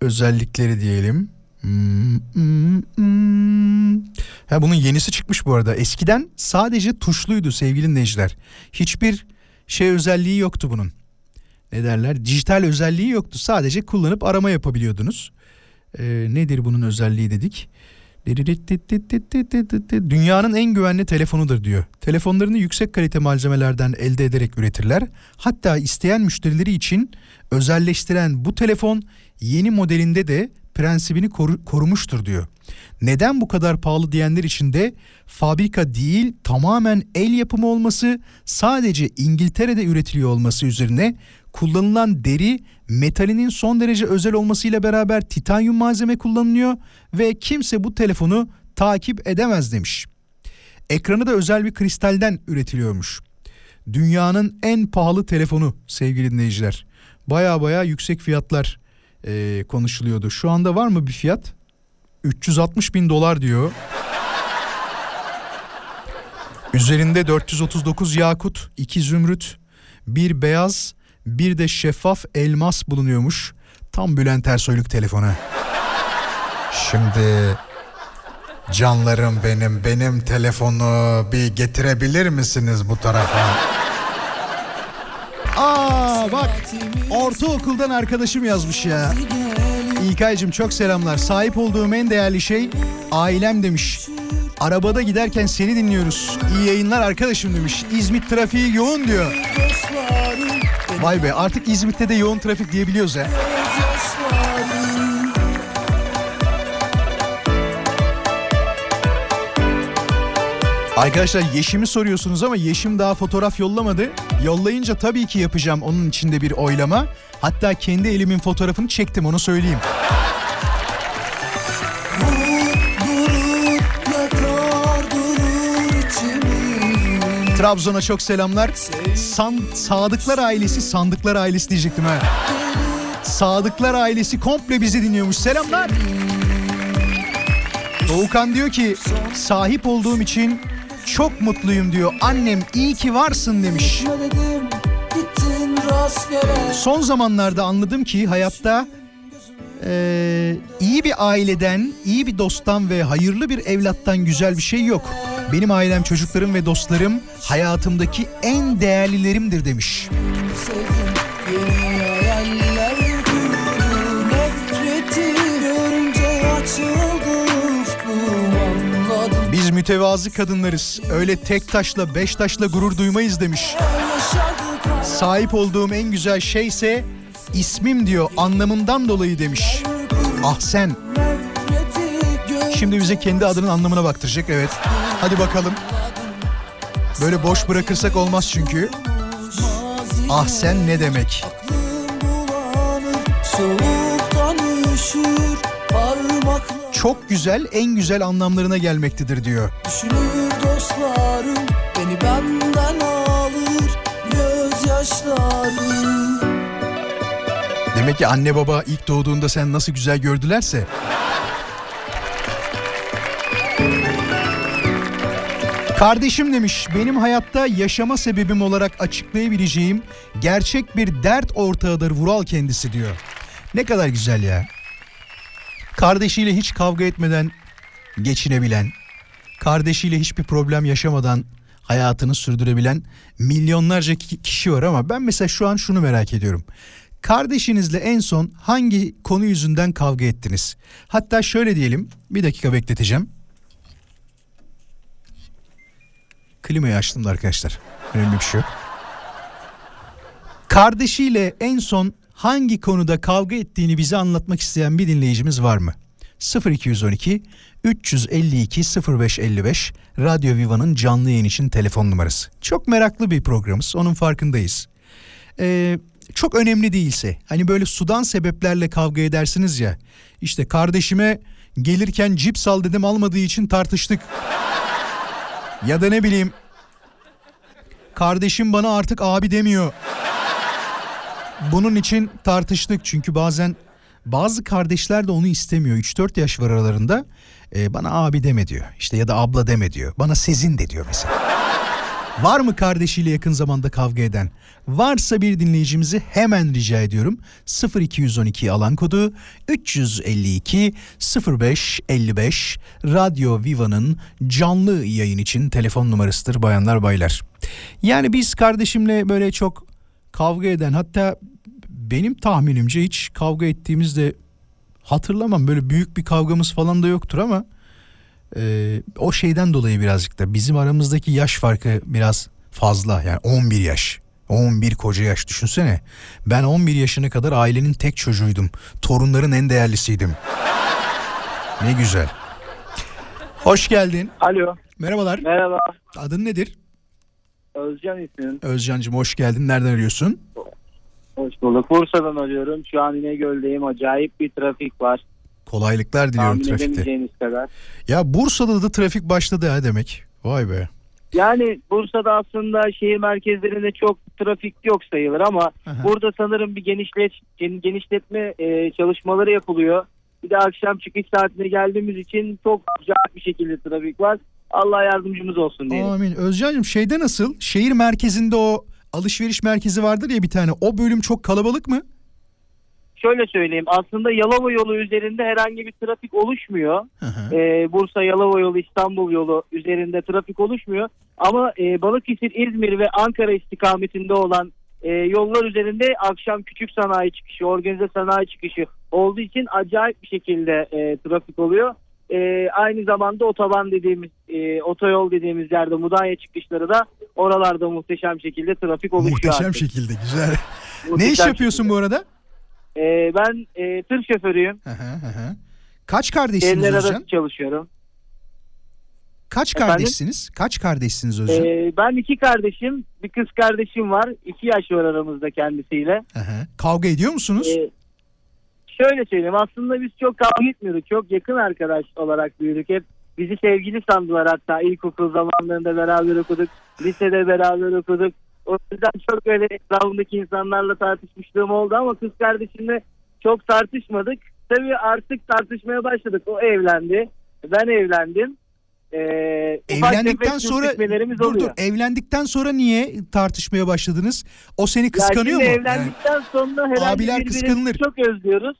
Özellikleri diyelim. Hmm, hmm, hmm. Ha bunun yenisi çıkmış bu arada. Eskiden sadece tuşluydu sevgili dinleyiciler. Hiçbir şey özelliği yoktu bunun. Ne derler? Dijital özelliği yoktu. Sadece kullanıp arama yapabiliyordunuz. Ee, nedir bunun özelliği dedik. Dünyanın en güvenli telefonudur diyor. Telefonlarını yüksek kalite malzemelerden elde ederek üretirler. Hatta isteyen müşterileri için özelleştiren bu telefon yeni modelinde de prensibini koru- korumuştur diyor. Neden bu kadar pahalı diyenler için de fabrika değil tamamen el yapımı olması sadece İngiltere'de üretiliyor olması üzerine kullanılan deri metalinin son derece özel olmasıyla beraber titanyum malzeme kullanılıyor ve kimse bu telefonu takip edemez demiş. Ekranı da özel bir kristalden üretiliyormuş. Dünyanın en pahalı telefonu sevgili dinleyiciler. Baya baya yüksek fiyatlar e, konuşuluyordu. Şu anda var mı bir fiyat? 360 bin dolar diyor. Üzerinde 439 yakut, 2 zümrüt, bir beyaz, bir de şeffaf elmas bulunuyormuş. Tam Bülent Ersoyluk telefonu. Şimdi canlarım benim, benim telefonu bir getirebilir misiniz bu tarafa? Aa bak ortaokuldan arkadaşım yazmış ya. İlkay'cığım çok selamlar. Sahip olduğum en değerli şey ailem demiş. Arabada giderken seni dinliyoruz. İyi yayınlar arkadaşım demiş. İzmit trafiği yoğun diyor. Vay be artık İzmit'te de yoğun trafik diyebiliyoruz ya. Arkadaşlar Yeşim'i soruyorsunuz ama Yeşim daha fotoğraf yollamadı. Yollayınca tabii ki yapacağım onun içinde bir oylama. Hatta kendi elimin fotoğrafını çektim onu söyleyeyim. Trabzon'a çok selamlar. San, Sadıklar ailesi, Sandıklar ailesi diyecektim ha. Sadıklar ailesi komple bizi dinliyormuş. Selamlar. Doğukan diyor ki sahip olduğum için çok mutluyum diyor. Annem iyi ki varsın demiş. Son zamanlarda anladım ki hayatta eee, iyi bir aileden, iyi bir dosttan ve hayırlı bir evlattan güzel bir şey yok. Benim ailem, çocuklarım ve dostlarım hayatımdaki en değerlilerimdir demiş. Biz mütevazı kadınlarız. Öyle tek taşla, beş taşla gurur duymayız demiş. Sahip olduğum en güzel şeyse ismim diyor anlamından dolayı demiş. Ah sen. Şimdi bize kendi adının anlamına baktıracak evet. Hadi bakalım. Böyle boş bırakırsak olmaz çünkü. Ah sen ne demek? Çok güzel, en güzel anlamlarına gelmektedir diyor. Düşünür dostlarım Beni benden alır Gözyaşlarım Demek ki anne baba ilk doğduğunda sen nasıl güzel gördülerse. Kardeşim demiş benim hayatta yaşama sebebim olarak açıklayabileceğim gerçek bir dert ortağıdır Vural kendisi diyor. Ne kadar güzel ya. Kardeşiyle hiç kavga etmeden geçinebilen, kardeşiyle hiçbir problem yaşamadan hayatını sürdürebilen milyonlarca ki- kişi var ama ben mesela şu an şunu merak ediyorum. Kardeşinizle en son hangi konu yüzünden kavga ettiniz? Hatta şöyle diyelim, bir dakika bekleteceğim. Klimayı açtım da arkadaşlar. Önemli bir şey yok. Kardeşiyle en son hangi konuda kavga ettiğini bize anlatmak isteyen bir dinleyicimiz var mı? 0212 352 0555 Radyo Viva'nın canlı yayın için telefon numarası. Çok meraklı bir programımız onun farkındayız. Ee, çok önemli değilse hani böyle sudan sebeplerle kavga edersiniz ya işte kardeşime gelirken cips al dedim almadığı için tartıştık. Ya da ne bileyim kardeşim bana artık abi demiyor. Bunun için tartıştık çünkü bazen bazı kardeşler de onu istemiyor. 3-4 yaş var aralarında. Ee, bana abi deme diyor. İşte ya da abla deme diyor. Bana Sezin de diyor mesela. Var mı kardeşiyle yakın zamanda kavga eden? Varsa bir dinleyicimizi hemen rica ediyorum. 0212 alan kodu 352 0555 Radyo Viva'nın canlı yayın için telefon numarasıdır bayanlar baylar. Yani biz kardeşimle böyle çok kavga eden hatta benim tahminimce hiç kavga ettiğimizde hatırlamam böyle büyük bir kavgamız falan da yoktur ama e, o şeyden dolayı birazcık da bizim aramızdaki yaş farkı biraz fazla yani 11 yaş 11 koca yaş düşünsene ben 11 yaşına kadar ailenin tek çocuğuydum torunların en değerlisiydim ne güzel hoş geldin Alo. merhabalar Merhaba. adın nedir Özcan ismim. Özcan'cığım hoş geldin nereden arıyorsun Hoş bulduk. Bursa'dan arıyorum. Şu an İnegöl'deyim. Acayip bir trafik var. Kolaylıklar diliyorum Tahmin trafikte kadar. ya Bursa'da da trafik başladı ha demek vay be Yani Bursa'da aslında şehir merkezlerinde çok trafik yok sayılır ama Aha. burada sanırım bir genişlet gen- genişletme e, çalışmaları yapılıyor. Bir de akşam çıkış saatine geldiğimiz için çok acayip bir şekilde trafik var. Allah yardımcımız olsun diyelim. Amin. Özcan'cığım şeyde nasıl? Şehir merkezinde o alışveriş merkezi vardır ya bir tane. O bölüm çok kalabalık mı? Şöyle söyleyeyim aslında Yalova yolu üzerinde herhangi bir trafik oluşmuyor. Hı hı. Ee, Bursa Yalova yolu İstanbul yolu üzerinde trafik oluşmuyor. Ama e, Balıkesir, İzmir ve Ankara istikametinde olan e, yollar üzerinde akşam küçük sanayi çıkışı, organize sanayi çıkışı olduğu için acayip bir şekilde e, trafik oluyor. E, aynı zamanda otoban dediğimiz, e, otoyol dediğimiz yerde Mudanya çıkışları da oralarda muhteşem şekilde trafik oluşuyor. Muhteşem artık. şekilde güzel. ne Muhteşem iş yapıyorsun bu arada? E, ben e, tır şoförüyüm. Hı hı hı hı. Kaç kardeşsiniz Şehirler Özcan? arası çalışıyorum. Kaç Efendim? kardeşsiniz? Kaç kardeşsiniz Özcan? Ee, ben iki kardeşim, bir kız kardeşim var. İki yaş var aramızda kendisiyle. Hı hı. Kavga ediyor musunuz? Ee, şöyle söyleyeyim aslında biz çok kavga etmiyorduk. Çok yakın arkadaş olarak büyüdük. Hep Bizi sevgili sandılar hatta ilkokul zamanlarında beraber okuduk. Lisede beraber okuduk. O yüzden çok öyle etrafımdaki insanlarla tartışmışlığım oldu ama kız kardeşimle çok tartışmadık. Tabii artık tartışmaya başladık. O evlendi. Ben evlendim. Ee, Evlendikten sonra dur oluyor. dur evlendikten sonra niye tartışmaya başladınız? O seni kıskanıyor ya mu? Yani- evlendikten sonra herhalde Abiler kıskanılır. çok özlüyoruz.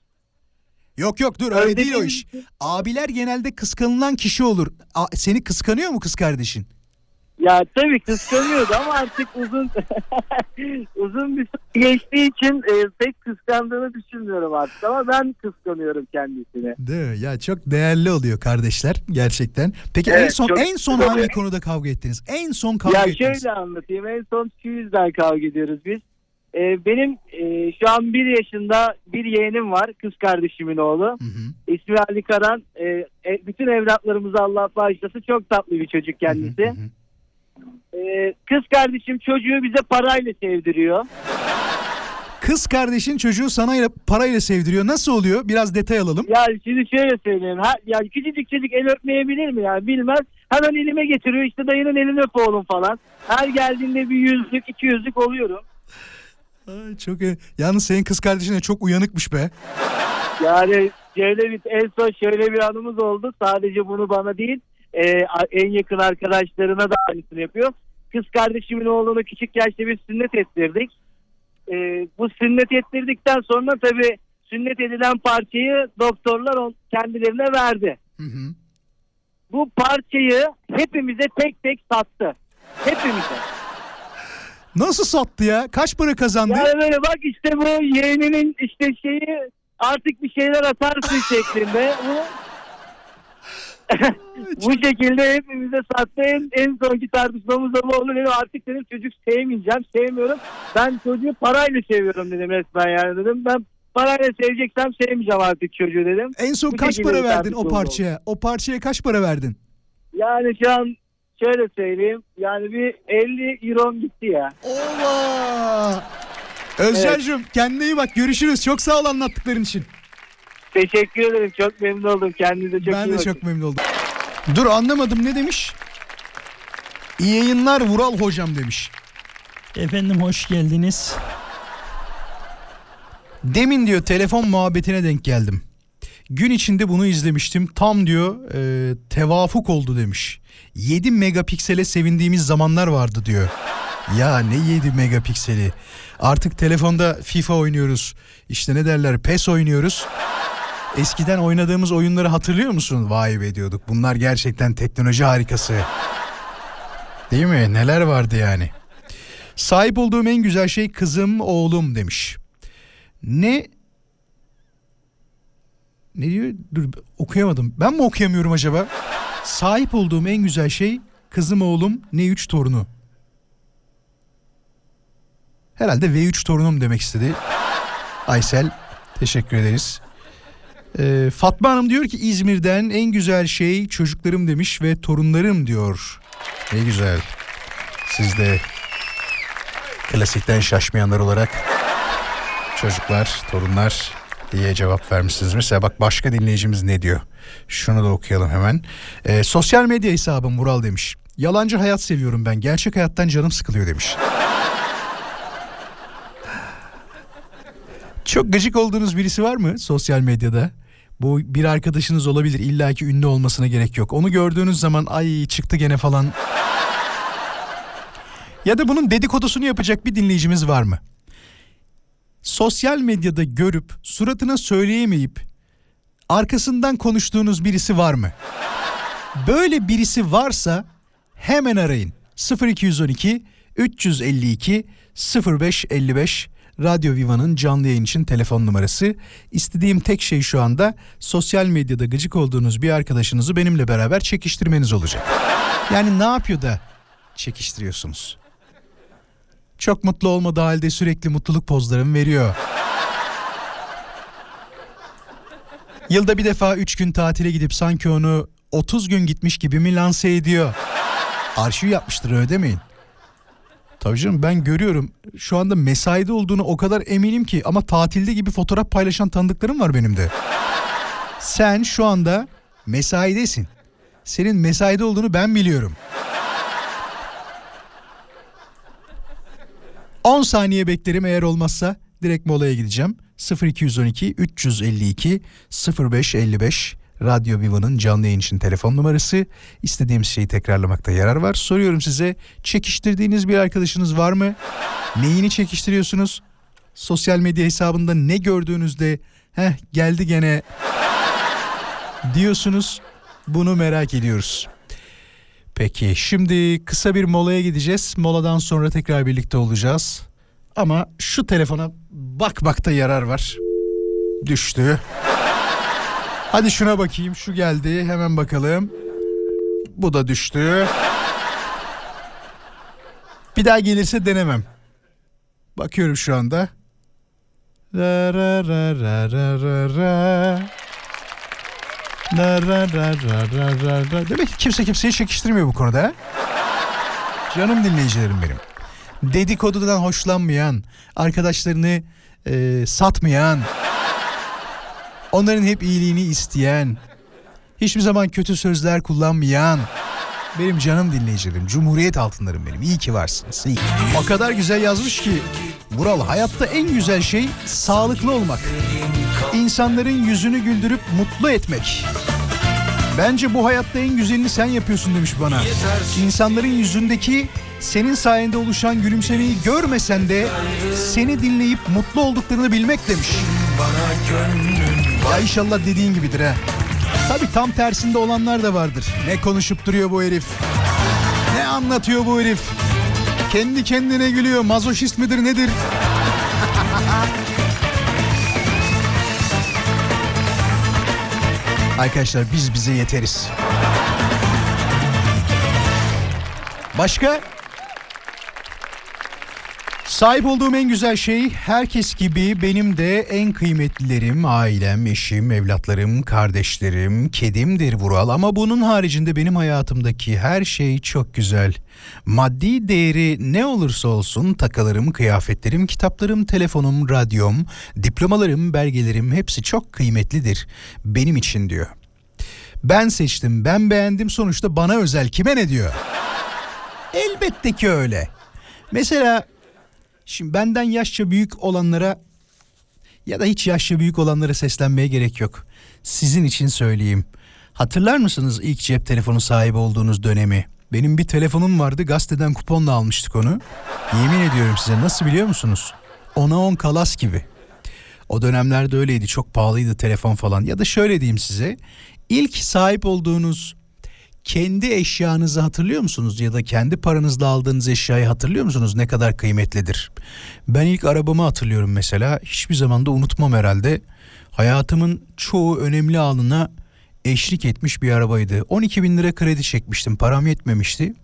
Yok yok dur öyle değil o Özlediğimiz- iş. Abiler genelde kıskanılan kişi olur. A- seni kıskanıyor mu kız kardeşin? Ya tabii kıskanıyordu ama artık uzun uzun bir süre geçtiği için e, pek kıskandığını düşünmüyorum artık ama ben kıskanıyorum kendisini. Değil mi? Ya çok değerli oluyor kardeşler gerçekten. Peki en Evet, son çok en son güzel hangi konuda kavga ettiniz? En son kavga ya ettiniz. şöyle anlatayım en son şu yüzden kavga ediyoruz biz. E, benim e, şu an bir yaşında bir yeğenim var kız kardeşimin oğlu. Hı hı. İsmi Ali Karan. E, e, bütün evlatlarımızı Allah bağışlasın çok tatlı bir çocuk kendisi. Hı hı hı. E, kız kardeşim çocuğu bize parayla sevdiriyor. Kız kardeşin çocuğu sana ile- parayla sevdiriyor. Nasıl oluyor? Biraz detay alalım. Ya şimdi şöyle söyleyeyim. Ha, ya küçücük çocuk el öpmeyebilir mi ya? Bilmez. Hemen elime getiriyor. İşte dayının elini öp oğlum falan. Her geldiğinde bir yüzlük, iki yüzlük oluyorum. Ay, çok iyi. Yalnız senin kız kardeşin de çok uyanıkmış be. Yani şöyle bir en son şöyle bir anımız oldu. Sadece bunu bana değil, e, en yakın arkadaşlarına da aynısını yapıyor. Kız kardeşimin oğlunu küçük yaşta bir sünnet ettirdik. E, bu sünnet ettirdikten sonra tabii sünnet edilen parçayı doktorlar kendilerine verdi. Hı hı. bu parçayı hepimize tek tek sattı. Hepimize. Nasıl sattı ya? Kaç para kazandı? Yani böyle bak işte bu yeğeninin işte şeyi artık bir şeyler atarsın şeklinde. Bu bu şekilde hepimize sattı. En, en sonki tartışmamız da bu oldu. Dedim artık dedim çocuk sevmeyeceğim, sevmiyorum. Ben çocuğu parayla seviyorum dedim resmen yani dedim. Ben parayla seveceksem sevmeyeceğim artık çocuğu dedim. En son Bu kaç para verdin o tartışma oldu. parçaya? O parçaya kaç para verdin? Yani şu an şöyle söyleyeyim. Yani bir 50 euro gitti ya. Ova! Özcan'cığım kendine iyi bak görüşürüz. Çok sağ ol anlattıkların için. Teşekkür ederim. Çok memnun oldum. Kendinize çok ben iyi de bakın. çok memnun oldum. Dur anlamadım ne demiş? İyi yayınlar Vural hocam demiş. Efendim hoş geldiniz. Demin diyor telefon muhabbetine denk geldim. Gün içinde bunu izlemiştim. Tam diyor e, tevafuk oldu demiş. 7 megapiksele sevindiğimiz zamanlar vardı diyor. Ya ne 7 megapikseli? Artık telefonda FIFA oynuyoruz. İşte ne derler PES oynuyoruz. Eskiden oynadığımız oyunları hatırlıyor musun? Vay be diyorduk. Bunlar gerçekten teknoloji harikası. Değil mi? Neler vardı yani? Sahip olduğum en güzel şey kızım, oğlum demiş. Ne ne diyor? Dur okuyamadım. Ben mi okuyamıyorum acaba? Sahip olduğum en güzel şey kızım oğlum ne üç torunu. Herhalde V3 torunum demek istedi. Aysel teşekkür ederiz. Ee, Fatma Hanım diyor ki İzmir'den en güzel şey çocuklarım demiş ve torunlarım diyor. Ne güzel. Siz de klasikten şaşmayanlar olarak çocuklar, torunlar diye cevap vermişsiniz. Mesela bak başka dinleyicimiz ne diyor? Şunu da okuyalım hemen. Ee, sosyal medya hesabım Vural demiş. Yalancı hayat seviyorum ben. Gerçek hayattan canım sıkılıyor demiş. Çok gıcık olduğunuz birisi var mı sosyal medyada? Bu bir arkadaşınız olabilir. İlla ki ünlü olmasına gerek yok. Onu gördüğünüz zaman ay çıktı gene falan. Ya da bunun dedikodusunu yapacak bir dinleyicimiz var mı? Sosyal medyada görüp suratına söyleyemeyip arkasından konuştuğunuz birisi var mı? Böyle birisi varsa hemen arayın. 0212 352 0555 Radyo Viva'nın canlı yayın için telefon numarası. İstediğim tek şey şu anda sosyal medyada gıcık olduğunuz bir arkadaşınızı benimle beraber çekiştirmeniz olacak. Yani ne yapıyor da çekiştiriyorsunuz? Çok mutlu olmadığı halde sürekli mutluluk pozlarımı veriyor. Yılda bir defa 3 gün tatile gidip sanki onu 30 gün gitmiş gibi mi lanse ediyor? Arşiv yapmıştır öyle demeyin. Tabii canım ben görüyorum şu anda mesaide olduğunu o kadar eminim ki ama tatilde gibi fotoğraf paylaşan tanıdıklarım var benim de. Sen şu anda mesaidesin. Senin mesaide olduğunu ben biliyorum. 10 saniye beklerim eğer olmazsa direkt molaya gideceğim. 0212 352 0555 Radyo Viva'nın canlı yayın için telefon numarası. İstediğim şeyi tekrarlamakta yarar var. Soruyorum size çekiştirdiğiniz bir arkadaşınız var mı? Neyini çekiştiriyorsunuz? Sosyal medya hesabında ne gördüğünüzde heh geldi gene diyorsunuz. Bunu merak ediyoruz. Peki şimdi kısa bir molaya gideceğiz. Moladan sonra tekrar birlikte olacağız. Ama şu telefona bakmakta yarar var. Düştü. Hadi şuna bakayım. Şu geldi. Hemen bakalım. Bu da düştü. Bir daha gelirse denemem. Bakıyorum şu anda. Ra ra ra ra ra ra ra. La ra ra ra ra ra ra. Demek ki kimse kimseyi çekiştirmiyor bu konuda. Canım dinleyicilerim benim. Dedikodudan hoşlanmayan, arkadaşlarını e, satmayan, onların hep iyiliğini isteyen, hiçbir zaman kötü sözler kullanmayan, benim canım dinleyicilerim, cumhuriyet altınlarım benim. İyi ki varsınız. iyi. O kadar güzel yazmış ki Vural hayatta en güzel şey sağlıklı olmak. İnsanların yüzünü güldürüp mutlu etmek. Bence bu hayatta en güzelini sen yapıyorsun demiş bana. İnsanların yüzündeki senin sayende oluşan gülümsemeyi görmesen de seni dinleyip mutlu olduklarını bilmek demiş. Ya inşallah dediğin gibidir ha. Tabi tam tersinde olanlar da vardır. Ne konuşup duruyor bu herif? Ne anlatıyor bu herif? Kendi kendine gülüyor. Mazoşist midir nedir? Arkadaşlar biz bize yeteriz. Başka? Sahip olduğum en güzel şey herkes gibi benim de en kıymetlilerim ailem, eşim, evlatlarım, kardeşlerim, kedimdir Vural ama bunun haricinde benim hayatımdaki her şey çok güzel. Maddi değeri ne olursa olsun takılarım, kıyafetlerim, kitaplarım, telefonum, radyom, diplomalarım, belgelerim hepsi çok kıymetlidir benim için diyor. Ben seçtim, ben beğendim sonuçta bana özel kime ne diyor? Elbette ki öyle. Mesela Şimdi benden yaşça büyük olanlara ya da hiç yaşça büyük olanlara seslenmeye gerek yok. Sizin için söyleyeyim. Hatırlar mısınız ilk cep telefonu sahibi olduğunuz dönemi? Benim bir telefonum vardı gazeteden kuponla almıştık onu. Yemin ediyorum size nasıl biliyor musunuz? Ona on kalas gibi. O dönemlerde öyleydi çok pahalıydı telefon falan. Ya da şöyle diyeyim size. İlk sahip olduğunuz kendi eşyanızı hatırlıyor musunuz ya da kendi paranızla aldığınız eşyayı hatırlıyor musunuz ne kadar kıymetlidir? Ben ilk arabamı hatırlıyorum mesela hiçbir zaman da unutmam herhalde. Hayatımın çoğu önemli anına eşlik etmiş bir arabaydı. 12 bin lira kredi çekmiştim param yetmemişti.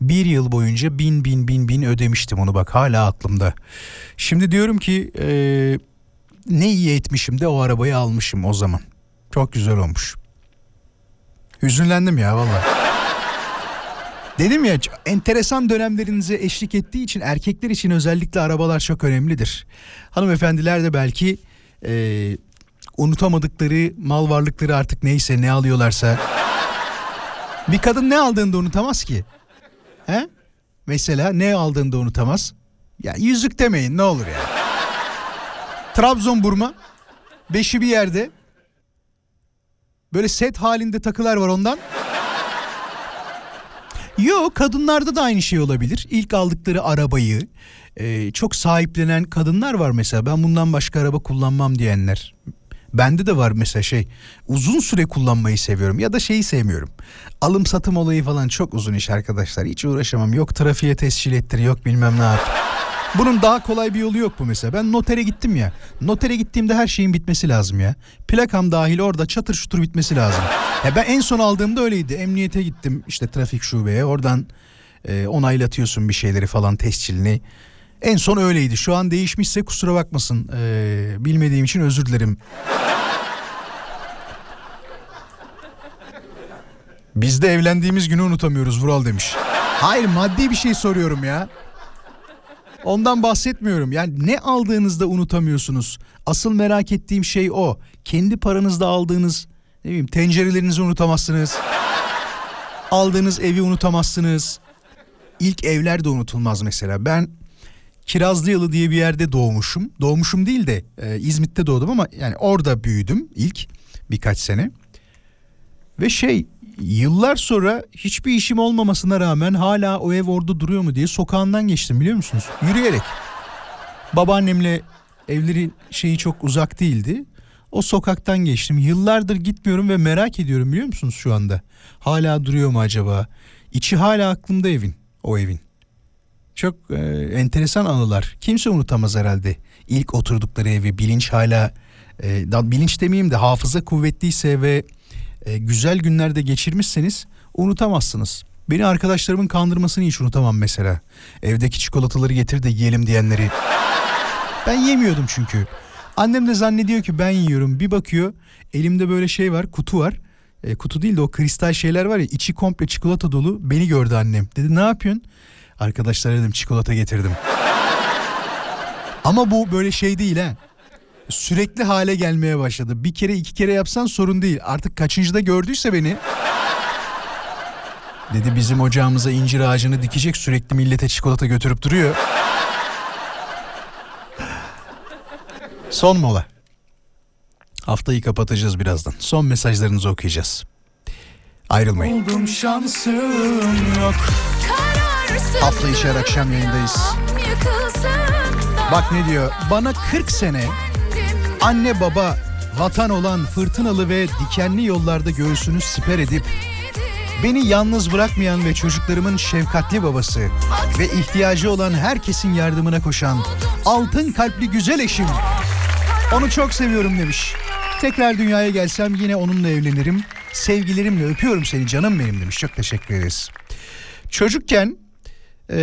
Bir yıl boyunca bin bin bin bin ödemiştim onu bak hala aklımda. Şimdi diyorum ki e, ne iyi etmişim de o arabayı almışım o zaman. Çok güzel olmuş. Hüzünlendim ya valla. Dedim ya enteresan dönemlerinize eşlik ettiği için erkekler için özellikle arabalar çok önemlidir. Hanımefendiler de belki e, unutamadıkları mal varlıkları artık neyse ne alıyorlarsa. Bir kadın ne aldığını da unutamaz ki. He? Mesela ne aldığını da unutamaz. Ya yüzük demeyin ne olur ya. Trabzon burma. Beşi bir yerde. Böyle set halinde takılar var ondan. Yok kadınlarda da aynı şey olabilir. İlk aldıkları arabayı e, çok sahiplenen kadınlar var mesela. Ben bundan başka araba kullanmam diyenler. Bende de var mesela şey uzun süre kullanmayı seviyorum ya da şeyi sevmiyorum. Alım satım olayı falan çok uzun iş arkadaşlar. Hiç uğraşamam. Yok trafiğe tescil ettir yok bilmem ne yap. Bunun daha kolay bir yolu yok bu mesela. Ben notere gittim ya. Notere gittiğimde her şeyin bitmesi lazım ya. Plakam dahil orada çatır çutur bitmesi lazım. Ya ben en son aldığımda öyleydi. Emniyete gittim işte trafik şubeye. Oradan e, onaylatıyorsun bir şeyleri falan tescilini. En son öyleydi. Şu an değişmişse kusura bakmasın. E, bilmediğim için özür dilerim. Biz de evlendiğimiz günü unutamıyoruz Vural demiş. Hayır maddi bir şey soruyorum ya. Ondan bahsetmiyorum. Yani ne aldığınızda unutamıyorsunuz. Asıl merak ettiğim şey o. Kendi paranızda aldığınız ne bileyim tencerelerinizi unutamazsınız. Aldığınız evi unutamazsınız. İlk evler de unutulmaz mesela. Ben Kirazlıyalı diye bir yerde doğmuşum. Doğmuşum değil de e, İzmit'te doğdum ama yani orada büyüdüm ilk birkaç sene. Ve şey yıllar sonra hiçbir işim olmamasına rağmen hala o ev orada duruyor mu diye sokağından geçtim biliyor musunuz? Yürüyerek. Babaannemle evlerin şeyi çok uzak değildi. O sokaktan geçtim. Yıllardır gitmiyorum ve merak ediyorum biliyor musunuz şu anda? Hala duruyor mu acaba? İçi hala aklımda evin, o evin. Çok e, enteresan anılar. Kimse unutamaz herhalde. İlk oturdukları evi bilinç hala e, bilinç demeyeyim de hafıza kuvvetliyse ve e, güzel günlerde geçirmişseniz unutamazsınız. Beni arkadaşlarımın kandırmasını hiç unutamam mesela. Evdeki çikolataları getir de yiyelim diyenleri. Ben yemiyordum çünkü. Annem de zannediyor ki ben yiyorum. Bir bakıyor elimde böyle şey var kutu var. E, kutu değil de o kristal şeyler var ya içi komple çikolata dolu. Beni gördü annem. Dedi ne yapıyorsun? Arkadaşlar dedim çikolata getirdim. Ama bu böyle şey değil ha. Sürekli hale gelmeye başladı. Bir kere iki kere yapsan sorun değil. Artık kaçıncıda gördüyse beni. Dedi bizim ocağımıza incir ağacını dikecek sürekli millete çikolata götürüp duruyor. Son mola. Haftayı kapatacağız birazdan. Son mesajlarınızı okuyacağız. Ayrılmayın. Buldum şansım yok. Hafta içi her akşam yayındayız. Bak ne diyor. Bana 40 sene anne baba vatan olan fırtınalı ve dikenli yollarda göğsünü siper edip beni yalnız bırakmayan ve çocuklarımın şefkatli babası ve ihtiyacı olan herkesin yardımına koşan altın kalpli güzel eşim. Onu çok seviyorum demiş. Tekrar dünyaya gelsem yine onunla evlenirim. Sevgilerimle öpüyorum seni canım benim demiş. Çok teşekkür ederiz. Çocukken e,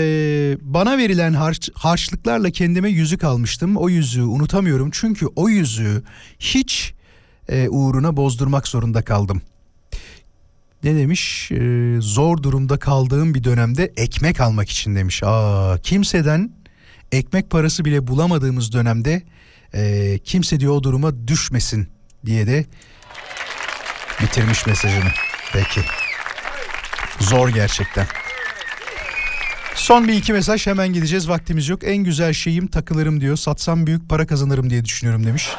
bana verilen harç, harçlıklarla kendime yüzük almıştım. O yüzüğü unutamıyorum çünkü o yüzüğü hiç e, uğruna bozdurmak zorunda kaldım. Ne demiş? E, zor durumda kaldığım bir dönemde ekmek almak için demiş. Aa, kimseden ekmek parası bile bulamadığımız dönemde e, kimse diyor o duruma düşmesin diye de bitirmiş mesajını. Peki. Zor gerçekten. Son bir iki mesaj hemen gideceğiz vaktimiz yok. En güzel şeyim takılırım diyor. Satsam büyük para kazanırım diye düşünüyorum demiş.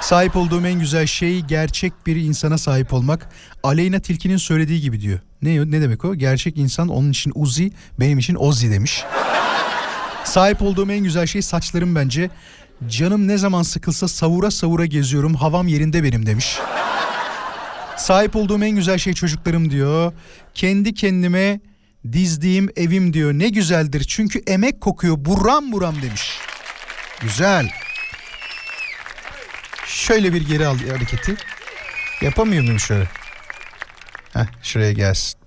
Sahip olduğum en güzel şey gerçek bir insana sahip olmak. Aleyna Tilki'nin söylediği gibi diyor. Ne ne demek o? Gerçek insan onun için Uzi, benim için Ozi demiş. Sahip olduğum en güzel şey saçlarım bence. Canım ne zaman sıkılsa savura savura geziyorum. Havam yerinde benim demiş. Sahip olduğum en güzel şey çocuklarım diyor. Kendi kendime dizdiğim evim diyor. Ne güzeldir çünkü emek kokuyor buram buram demiş. Güzel. Şöyle bir geri al hareketi. Yapamıyor muyum şöyle? Heh, şuraya gelsin.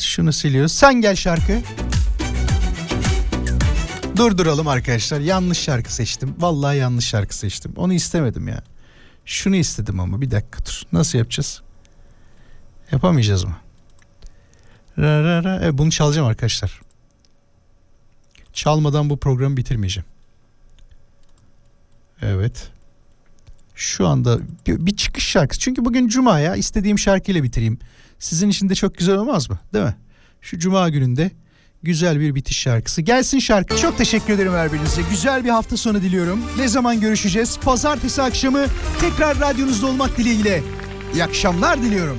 Şunu siliyoruz. Sen gel şarkı. Durduralım arkadaşlar. Yanlış şarkı seçtim. Vallahi yanlış şarkı seçtim. Onu istemedim ya. Şunu istedim ama bir dakika dur. Nasıl yapacağız? Yapamayacağız mı? Ra ra ra. Evet, bunu çalacağım arkadaşlar. Çalmadan bu programı bitirmeyeceğim. Evet. Şu anda bir, bir çıkış şarkısı. Çünkü bugün cuma ya. istediğim şarkıyla bitireyim. Sizin için de çok güzel olmaz mı? Değil mi? Şu cuma gününde güzel bir bitiş şarkısı. Gelsin şarkı. Çok teşekkür ederim her birinize. Güzel bir hafta sonu diliyorum. Ne zaman görüşeceğiz? Pazartesi akşamı tekrar radyonuzda olmak dileğiyle. İyi akşamlar diliyorum.